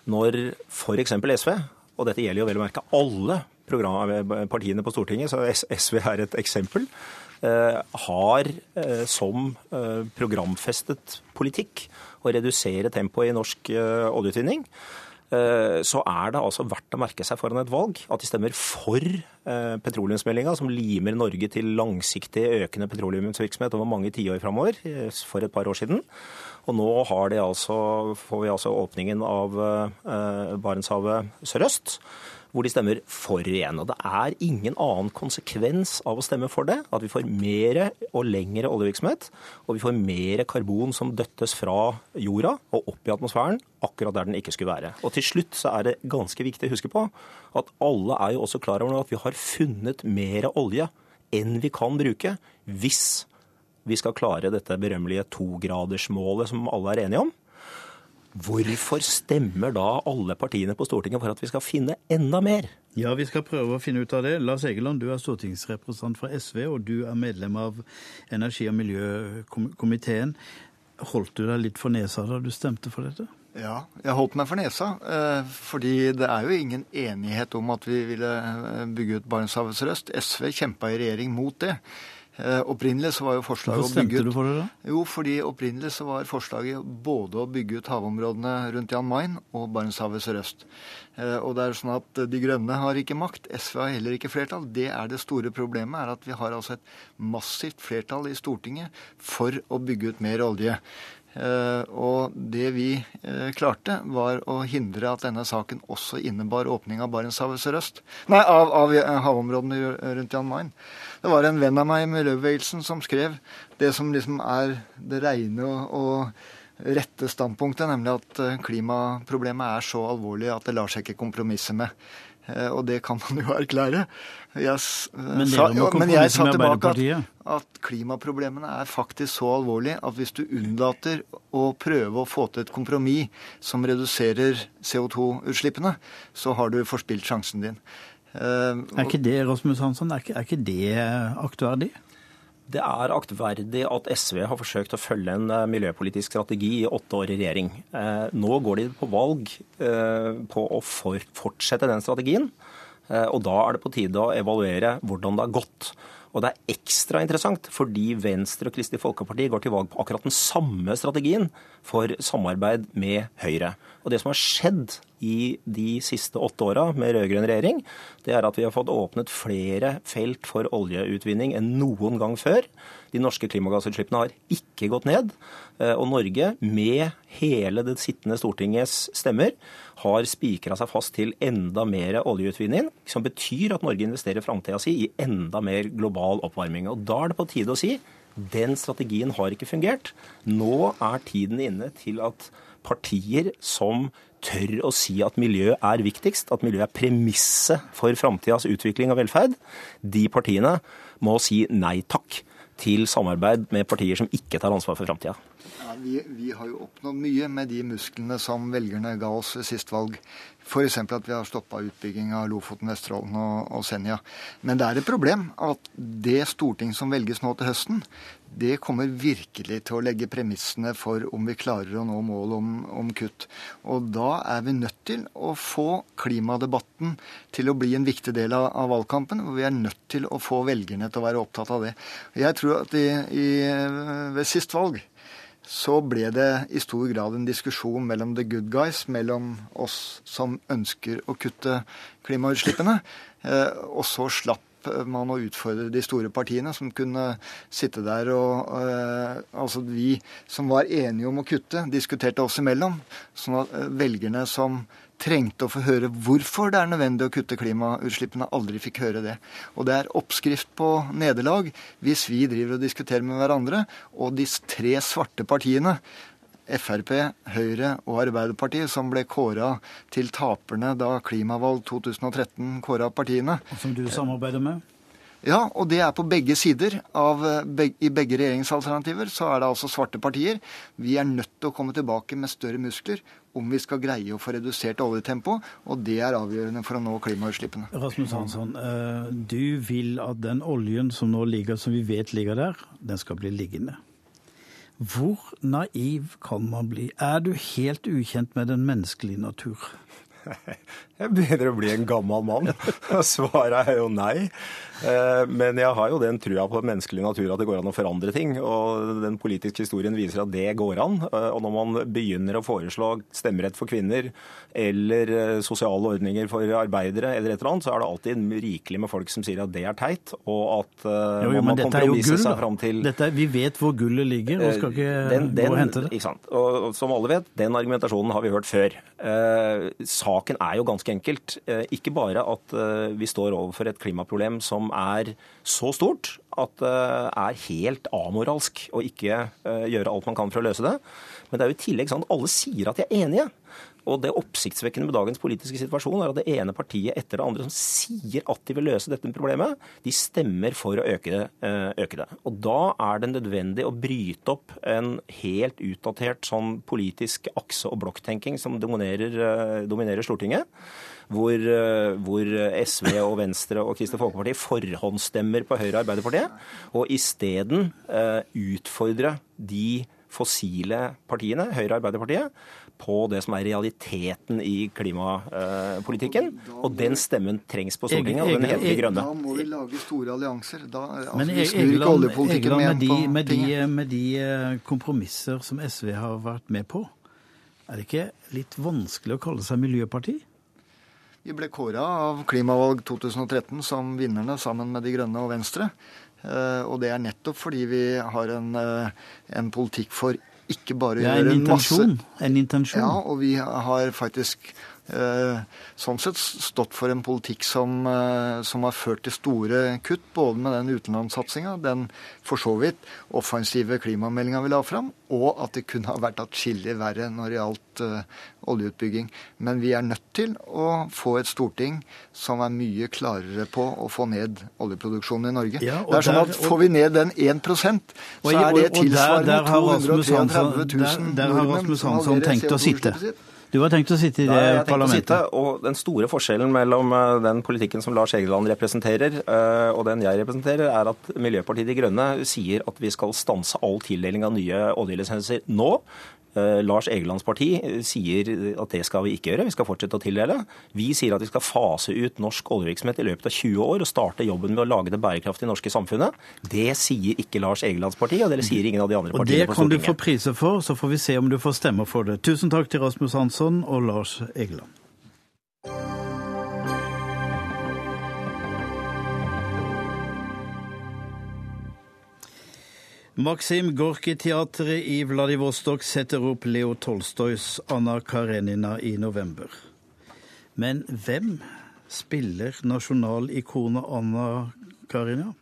Speaker 12: Når f.eks. SV, og dette gjelder jo vel å merke alle partiene på Stortinget, så SV er et eksempel, Eh, har eh, som eh, programfestet politikk å redusere tempoet i norsk oljeutvinning, så er det altså verdt å merke seg foran et valg at de stemmer for petroleumsmeldinga, som limer Norge til langsiktig økende petroleumsvirksomhet over mange tiår framover, for et par år siden. Og nå altså, får vi altså åpningen av Barentshavet sørøst hvor de stemmer for igjen. Og det er ingen annen konsekvens av å stemme for det, at vi får mer og lengre oljevirksomhet, og vi får mer karbon som døttes fra jorda og opp i atmosfæren, akkurat der den ikke skulle være. Og til slutt så er det ganske viktig å huske på at alle er jo også klar over at vi har funnet mer olje enn vi kan bruke, hvis vi skal klare dette berømmelige togradersmålet som alle er enige om. Hvorfor stemmer da alle partiene på Stortinget for at vi skal finne enda mer?
Speaker 1: Ja, vi skal prøve å finne ut av det. Lars Egeland, du er stortingsrepresentant fra SV, og du er medlem av energi- og miljøkomiteen. Holdt du deg litt for nesa da du stemte for dette?
Speaker 13: Ja, jeg holdt meg for nesa. Eh, fordi det er jo ingen enighet om at vi ville eh, bygge ut Barentshavet sørøst. SV kjempa i regjering mot det. Eh, opprinnelig så var jo forslaget
Speaker 1: Hvorfor stemte du for det, da?
Speaker 13: Jo, fordi opprinnelig så var forslaget både å bygge ut havområdene rundt Jan Mayen og Barentshavet sørøst. Eh, og det er sånn at De Grønne har ikke makt, SV har heller ikke flertall. Det er det store problemet, er at vi har altså et massivt flertall i Stortinget for å bygge ut mer olje. Eh, og det vi eh, klarte, var å hindre at denne saken også innebar åpning av Barentshavet sørøst. Nei, av, av havområdene rundt Jan Mayen. Det var en venn av meg i miljøbevegelsen som skrev det som liksom er det reine og, og rette standpunktet, nemlig at eh, klimaproblemet er så alvorlig at det lar seg ikke kompromisse med. Og det kan man jo erklære. Jeg,
Speaker 1: men,
Speaker 13: sa,
Speaker 1: jo,
Speaker 13: men jeg sa tilbake at, at, klimaproblemene er faktisk så alvorlige at hvis du unnlater å prøve å få til et kompromiss som reduserer CO2-utslippene, så har du forspilt sjansen din.
Speaker 1: Uh, er ikke det Rasmus Hansson, er ikke, er ikke det aktverdig?
Speaker 12: Det er aktverdig at SV har forsøkt å følge en eh, miljøpolitisk strategi i åtte år i regjering. Eh, nå går de på valg eh, på å fortsette den strategien. Og da er det på tide å evaluere hvordan det har gått. Og det er ekstra interessant fordi Venstre og Kristelig Folkeparti går til valg på akkurat den samme strategien for samarbeid med Høyre. Og det som har skjedd i de siste åtte åra med rød-grønn regjering, det er at vi har fått åpnet flere felt for oljeutvinning enn noen gang før. De norske klimagassutslippene har ikke gått ned. Eh, og Norge, med hele det sittende Stortingets stemmer, har spikra seg fast til enda mer oljeutvinning, som betyr at Norge investerer framtida si i enda mer global oppvarming. Og Da er det på tide å si den strategien har ikke fungert. Nå er tiden inne til at partier som tør å si at miljø er viktigst, at miljø er premisset for framtidas utvikling og velferd, de partiene må si nei takk til samarbeid med partier som ikke tar ansvar for framtida.
Speaker 13: Ja, vi, vi, har jo oppnådd mye med de musklene som velgerne ga oss ved sist valg. F.eks. at vi har stoppa utbygging av Lofoten, Vesterålen og, og, Senja. Men det er et problem at det storting som velges nå til høsten, det kommer virkelig til å legge premissene for om vi klarer å nå mål om, om kutt. Og da er vi nødt til å få klimadebatten til å bli en viktig del av, av valgkampen. Og vi er nødt til å få velgerne til å være opptatt av det. Jeg tror at i, i, ved sist valg så ble det i stor grad en diskusjon mellom the good guys, mellom oss som ønsker å kutte klimautslippene, eh, og så slapp man å utfordre de store partiene, som kunne sitte der og eh, Altså vi som var enige om å kutte, diskuterte oss imellom. Sånn at eh, velgerne som trengte å få høre hvorfor det er nødvendig å kutte klimautslippene, aldri fikk høre det. Og det er oppskrift på nederlag hvis vi driver og diskuterer med hverandre, og de tre svarte partiene Frp, Høyre og Arbeiderpartiet, som ble kåra til taperne da Klimavalg 2013 kåra partiene.
Speaker 1: Og som du samarbeider med?
Speaker 13: Ja, og det er på begge sider. Av, I begge regjeringsalternativer så er det altså svarte partier. Vi er nødt til å komme tilbake med større muskler om vi skal greie å få redusert oljetempo, og det er avgjørende for å nå klimautslippene.
Speaker 1: Rasmus Hansson, eh, du vil at den oljen som nå ligger, som vi vet ligger der, den skal bli liggende. Hvor naiv kan man bli? Er du helt ukjent med den menneskelige natur?
Speaker 12: Jeg begynner å bli en gammel mann. Svaret er jo nei. Eh, men jeg har jo den trua på menneskelig natur at det går an å forandre ting. Og den politiske historien viser at det går an. Eh, og når man begynner å foreslå stemmerett for kvinner eller eh, sosiale ordninger for arbeidere eller et eller annet, så er det alltid rikelig med folk som sier at det er teit, og at jo, jo, man må kompromisse seg fram til
Speaker 1: dette, Vi vet hvor gullet ligger, og skal ikke den, den, gå og hente det.
Speaker 12: Ikke sant. Og som alle vet, den argumentasjonen har vi hørt før. Eh, saken er jo ganske enkelt. Eh, ikke bare at eh, vi står overfor et klimaproblem som er så stort at det er helt amoralsk å ikke eh, gjøre alt man kan for å løse det. Men det er jo i tillegg sånn at alle sier at de er enige. Og det oppsiktsvekkende med dagens politiske situasjon er at det ene partiet etter det andre som sier at de vil løse dette problemet, de stemmer for å øke det. Eh, øke det. Og da er det nødvendig å bryte opp en helt utdatert sånn politisk akse- og blokktenking som dominerer, eh, dominerer Stortinget. Hvor, hvor SV og Venstre og Kristelig Folkeparti forhåndsstemmer på Høyre og Arbeiderpartiet, og isteden utfordre de fossile partiene, Høyre og Arbeiderpartiet, på det som er realiteten i klimapolitikken. Og den stemmen trengs på Stortinget, og den heter De Grønne.
Speaker 13: Da må vi lage store allianser. Da, altså,
Speaker 1: Men
Speaker 13: vi snur ikke oljepolitikken
Speaker 1: med, de,
Speaker 13: med,
Speaker 1: med, de, med de eh, kompromisser som SV har vært med på, er det ikke litt vanskelig å kalle seg miljøparti?
Speaker 13: Vi ble kåra av Klimavalg 2013 som vinnerne sammen med De Grønne og Venstre. Eh, Og det er nettopp fordi vi har en, eh, en politikk for ikke bare å gjøre masse
Speaker 1: Det er en intensjon. En intensjon.
Speaker 13: Ja, og vi har faktisk sånn sett stått for en politikk som, eh, som har ført til store kutt, både med den utenlandssatsinga, den for så vidt offensive klimameldinga vi la fram, og at det kunne ha vært atskillig verre når det gjaldt eh, oljeutbygging. Men vi er nødt til å få et storting som er mye klarere på å få ned oljeproduksjonen i Norge.
Speaker 1: Ja,
Speaker 13: det er sånn at Får vi ned den 1 så er det tilsvarende
Speaker 1: der
Speaker 13: 233 000
Speaker 1: der- der har
Speaker 13: nordmenn
Speaker 1: Rasmus
Speaker 13: som
Speaker 1: Hansson tenkt å sitte.
Speaker 13: CO2-utslippet sitt.
Speaker 1: Du har tenkt å sitte i det
Speaker 12: Nei, jeg parlamentet? å sitte, og Den store forskjellen mellom eh, den politikken som Lars Egeland representerer, eh, og den jeg representerer, er at Miljøpartiet De Grønne sier at vi skal stanse all tildeling av nye oljelisenser nå. Eh, Lars Egelands parti eh, sier at det skal vi ikke gjøre, vi skal fortsette å tildele. Vi sier at vi skal fase ut norsk oljevirksomhet i løpet av 20 år og starte jobben med å lage det bærekraftige norske samfunnet. Det sier ikke Lars Egelands parti, og det sier ingen av de andre partiene.
Speaker 1: Og
Speaker 12: det
Speaker 1: kan du få priser for, så får vi se om du får stemmer for det. Tusen takk til Rasmus Hansson og Lars Egeland. Maksim Gorki-teatret i Vladivostok setter opp Leo Tolstojs Anna Karenina i november. Men hvem spiller nasjonalikonet Anna Karenina?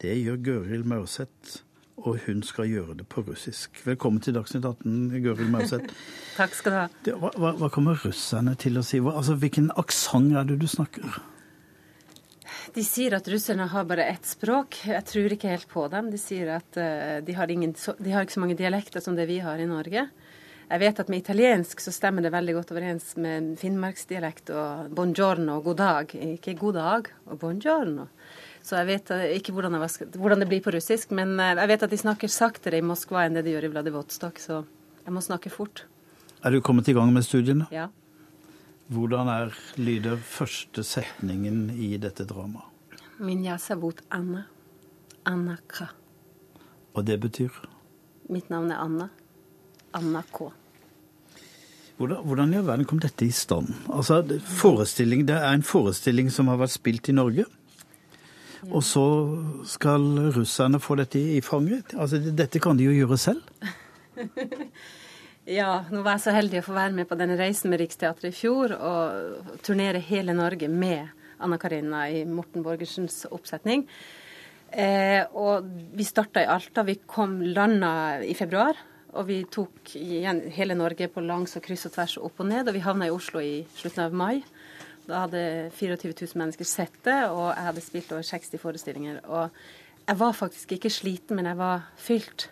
Speaker 1: Det gjør Gøril Maurseth, og hun skal gjøre det på russisk. Velkommen til Dagsnytt 18, Gøril Maurseth.
Speaker 14: Takk skal du ha.
Speaker 1: Hva, hva, hva kommer russerne til å si? Hva, altså, hvilken aksent er det du snakker?
Speaker 14: De sier at russerne har bare ett språk. Jeg tror ikke helt på dem. De sier at eh, de, har ingen, de har ikke så mange dialekter som det vi har i Norge. Jeg vet at med italiensk så stemmer det veldig godt overens med finnmarksdialekt og buongiorno og god dag. Ikke god dag og buongiorno. Så jeg vet eh, ikke hvordan, jeg, hvordan det blir på russisk, men eh, jeg vet at de snakker saktere i Moskva enn det de gjør i Vladivostok, så jeg må snakke fort.
Speaker 1: Er du kommet i gang med studiene?
Speaker 14: Ja.
Speaker 1: Hvordan er lyder første setningen i dette dramaet?
Speaker 14: Anna. Anna K.
Speaker 1: Og det betyr?
Speaker 14: Mitt navn er Anna. Anna K.
Speaker 1: Hvordan, hvordan i all verden kom dette i stand? Altså, det, det er en forestilling som har vært spilt i Norge. Ja. Og så skal russerne få dette i fanget? Altså, dette kan de jo gjøre selv?
Speaker 14: Ja, nå var jeg så heldig å få være med på denne reisen med Riksteatret i fjor og turnere hele Norge med Anna Karina i Morten Borgersens oppsetning. Eh, og vi starta i Alta. Vi kom landa i februar. Og vi tok igjen hele Norge på langs og kryss og tvers opp og ned. Og vi havna i Oslo i slutten av mai. Da hadde 24 000 mennesker sett det, og jeg hadde spilt over 60 forestillinger. Og jeg var faktisk ikke sliten, men jeg var fylt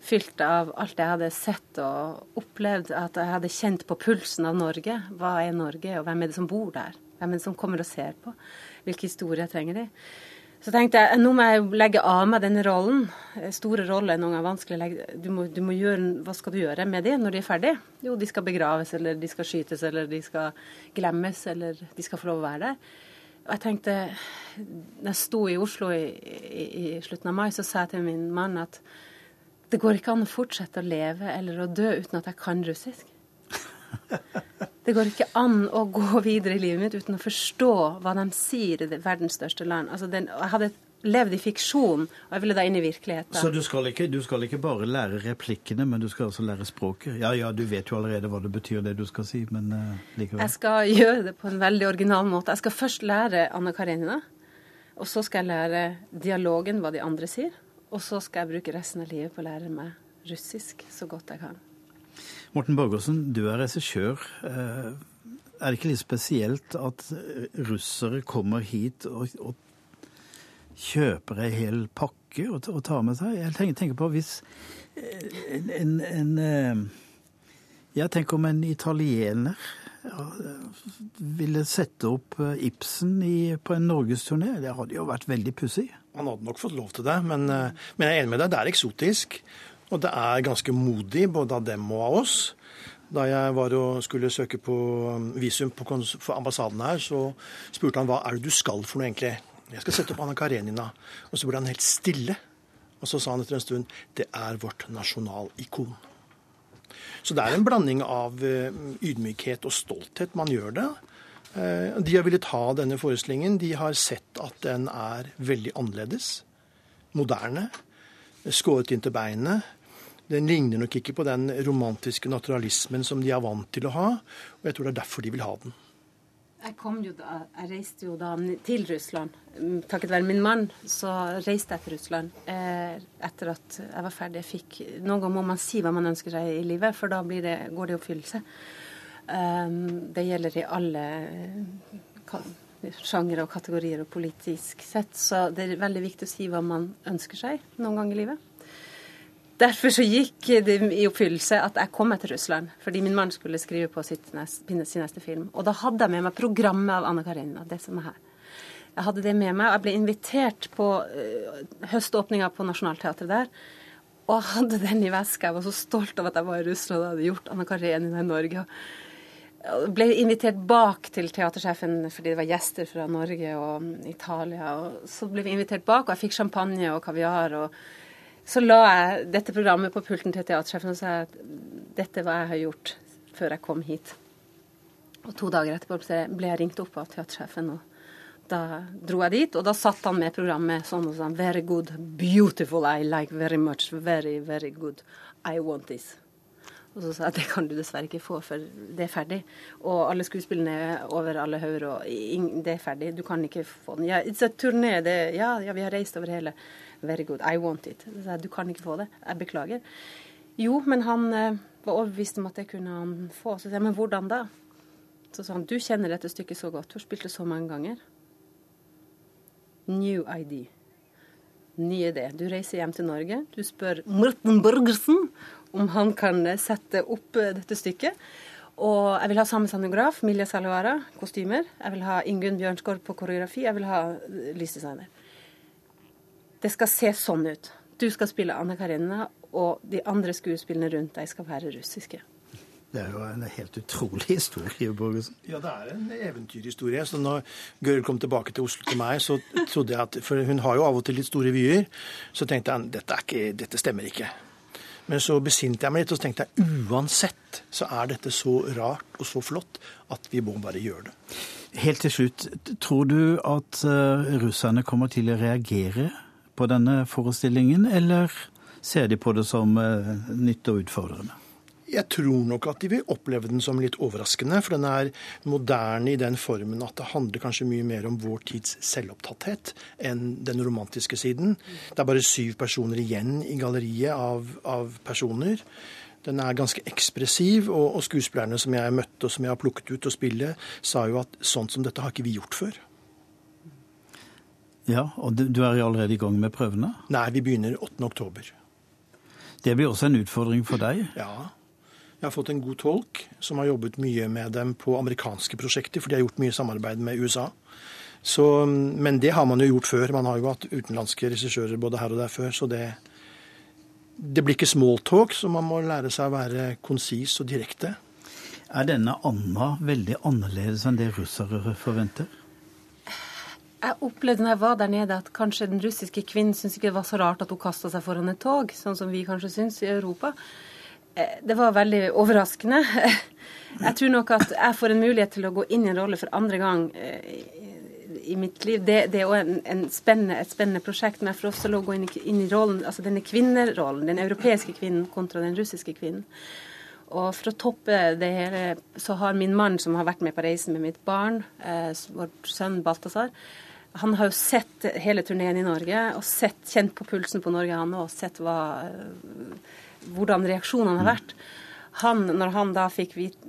Speaker 14: fylt av alt jeg hadde sett og opplevd, at jeg hadde kjent på pulsen av Norge. Hva er Norge, og hvem er det som bor der? Hvem er det som kommer og ser på? Hvilke historier trenger de? Så tenkte jeg nå må jeg legge av meg denne rollen. Store roller er noen ganger vanskelig du må, du må gjøre, Hva skal du gjøre med dem når de er ferdige? Jo, de skal begraves, eller de skal skytes, eller de skal glemmes, eller de skal få lov å være der. Og jeg tenkte, når jeg sto i Oslo i, i, i slutten av mai, så sa jeg til min mann at det går ikke an å fortsette å leve eller å dø uten at jeg kan russisk. Det går ikke an å gå videre i livet mitt uten å forstå hva de sier i det verdens største land. Altså den, jeg hadde levd i fiksjon, og jeg ville da inn i virkeligheten.
Speaker 1: Så du skal, ikke, du skal ikke bare lære replikkene, men du skal også lære språket? Ja ja, du vet jo allerede hva det betyr, det du skal si, men uh, likevel.
Speaker 14: Jeg skal gjøre det på en veldig original måte. Jeg skal først lære Anna Karenina, og så skal jeg lære dialogen, hva de andre sier. Og så skal jeg bruke resten av livet på å lære meg russisk så godt jeg kan.
Speaker 1: Morten Borgersen, du er regissør. Eh, Er det ikke litt spesielt at russere kommer hit og, og kjøper ei hel pakke og, og tar med seg? Jeg tenker, tenker på hvis en, en, en Jeg tenker om en italiener ja, ville sette opp eh, Ibsen i, på en norgesturné. Det hadde jo vært veldig pussig.
Speaker 15: Han hadde nok fått lov til det, men, eh, men, jeg er enig med deg, det er eksotisk. Og det er ganske modig, både av dem og av oss. Da jeg var og skulle søke på um, visum på ambassaden her, så spurte han hva er det du skal for noe egentlig. Jeg skal sette opp Anna Karenina. Og så ble han helt stille. Og så sa han etter en stund det er vårt nasjonalikon. Så det er en blanding av eh, ydmykhet og stolthet man gjør det. Eh, de har villet ha denne forestillingen. De har sett at den er veldig annerledes. Moderne. Skåret inn til beinet. Den ligner nok ikke på den romantiske naturalismen som de er vant til å ha. Og jeg tror det er derfor de vil ha den.
Speaker 14: Jeg, da, jeg, reiste jo da til Russland. Mm, takket være min mann så reiste jeg til Russland eh, etter at jeg var ferdig. Jeg fikk, noen ganger må man si hva man ønsker seg i livet, for da det, går det i oppfyllelse. Um, det gjelder i alle sjangere og kategorier og politisk sett. Så det er veldig viktig å si hva man ønsker seg noen ganger i livet. Derfor så gikk det i oppfyllelse at jeg kom meg til Russland. Fordi min mann skulle skrive på neste, sin neste film. Og da hadde jeg med meg programmet av Anna Karenina. det som er her. Jeg hadde det med meg, og jeg ble invitert på uh, høståpninga på Nationaltheatret der. Og jeg hadde den i veska. Jeg var så stolt av at jeg var i Russland og hadde gjort Anna Karenina i Norge. Og ble invitert bak til teatersjefen fordi det var gjester fra Norge og Italia. Og så ble vi invitert bak, og jeg fikk champagne og kaviar. og så la jeg dette programmet på pulten til teatersjefen og sa at dette var jeg har gjort før jeg kom hit. Og to dager etterpå ble jeg ringt opp av teatersjefen. og da dro jeg dit, og da satt han med programmet sånn og sånn Very good, beautiful, I like very much, very, very good. I want this. Og så sa jeg at det kan du dessverre ikke få, for det er ferdig. Og alle skuespillene er over alle hauger, og det er ferdig. Du kan ikke få den. Ja, it's a turné. Det, ja, ja, vi har reist over hele. Very good. I want it. Jeg, du kan ikke få det. Jeg beklager. Jo, men han eh, var overbevist om at det kunne han få. Så sa jeg, men hvordan da? Så sa han, du kjenner dette stykket så godt. Du har spilt det så mange ganger. New ID. Ny idé. Du reiser hjem til Norge. Du spør Morten Borgersen om han kan sette opp eh, dette stykket. Og jeg vil ha samme scenograf, Milja Salovara, kostymer. Jeg vil ha Ingunn Bjørnsgaard på koreografi. Jeg vil ha eh, lysdesigner. Det skal se sånn ut. Du skal spille Anna Karenina, og de andre skuespillene rundt deg skal være russiske.
Speaker 1: Det er jo en helt utrolig historie, Borgersen.
Speaker 15: Ja, det er en eventyrhistorie. Så når Gøril kom tilbake til Oslo til meg, så trodde jeg at For hun har jo av og til litt store vyer. Så tenkte jeg dette, ikke, dette stemmer ikke. Men så besinte jeg meg litt og tenkte jeg uansett så er dette så rart og så flott at vi må bare gjøre det.
Speaker 1: Helt til slutt, tror du at uh, russerne kommer til å reagere på denne forestillingen, eller ser de på det som uh, nytt og utfordrende?
Speaker 15: Jeg tror nok at de vil oppleve den som litt overraskende, for den er moderne i den formen at det handler kanskje mye mer om vår tids selvopptatthet enn den romantiske siden. Det er bare syv personer igjen i galleriet av, av personer. Den er ganske ekspressiv, og, og, skuespillerne som jeg møtte og som jeg har plukket ut å spille, sa jo at sånt som dette har ikke vi gjort før.
Speaker 1: Ja, og du er allerede i gang med prøvene?
Speaker 15: Nei, vi begynner 8. oktober.
Speaker 1: Det blir også en utfordring for deg?
Speaker 15: Ja. Jeg har fått en god tolk som har jobbet mye med dem på amerikanske prosjekter, for de har gjort mye samarbeid med USA. Så, men det har man jo gjort før. Man har jo hatt utenlandske regissører både her og der før. Så det, det blir ikke smalltalk, så man må lære seg å være konsis og direkte.
Speaker 1: Er denne Anna veldig annerledes enn det russere forventer?
Speaker 14: Jeg opplevde når jeg var der nede at kanskje den russiske kvinnen syntes ikke det var så rart at hun kasta seg foran et tog, sånn som vi kanskje syns i Europa. Eh, det var veldig overraskende. Jeg tror nok at jeg får en mulighet til å gå inn i en rolle for andre gang eh, i mitt liv. Det, det er òg et spennende prosjekt, men jeg får også lov å gå inn i, inn i rollen, altså denne kvinnerollen, den europeiske kvinnen kontra den russiske kvinnen. Og for å toppe det hele, så har min mann, som har vært med på reisen med mitt barn, eh, vår sønn Balthazar, han har jo sett hele turneen i Norge og sett, kjent på pulsen på Norge, han òg. Sett hva hvordan reaksjonene har vært. Han, når han da fikk vite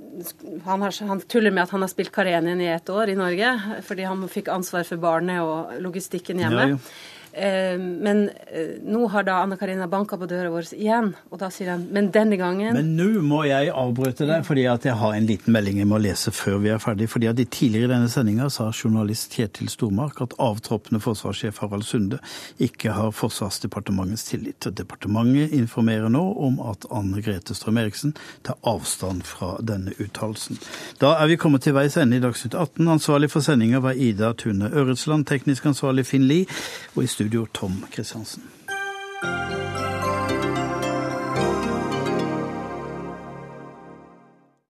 Speaker 14: han, han, tuller med at han har spilt Karenien i et år i Norge, fordi han fikk ansvar for barnet og logistikken hjemme. Ja, ja. Eh, men eh, nå har da Anna Karina banka på døra vår igjen, og da sier han men denne gangen
Speaker 1: Men nå må jeg avbryte deg, fordi at jeg har en liten melding jeg må lese før vi er ferdig. fordi at i Tidligere i denne sendinga sa journalist Kjetil Stormark at avtroppende forsvarssjef Harald Sunde ikke har Forsvarsdepartementets tillit. Departementet informerer nå om at Anne Grete Strøm-Eriksen tar avstand fra denne uttalelsen. Da er vi kommet til veis ende i Dagsnytt 18. Ansvarlig for sendinga var Ida Tune Øretsland, teknisk ansvarlig Finn Lie, og i studio Tom Kristiansen.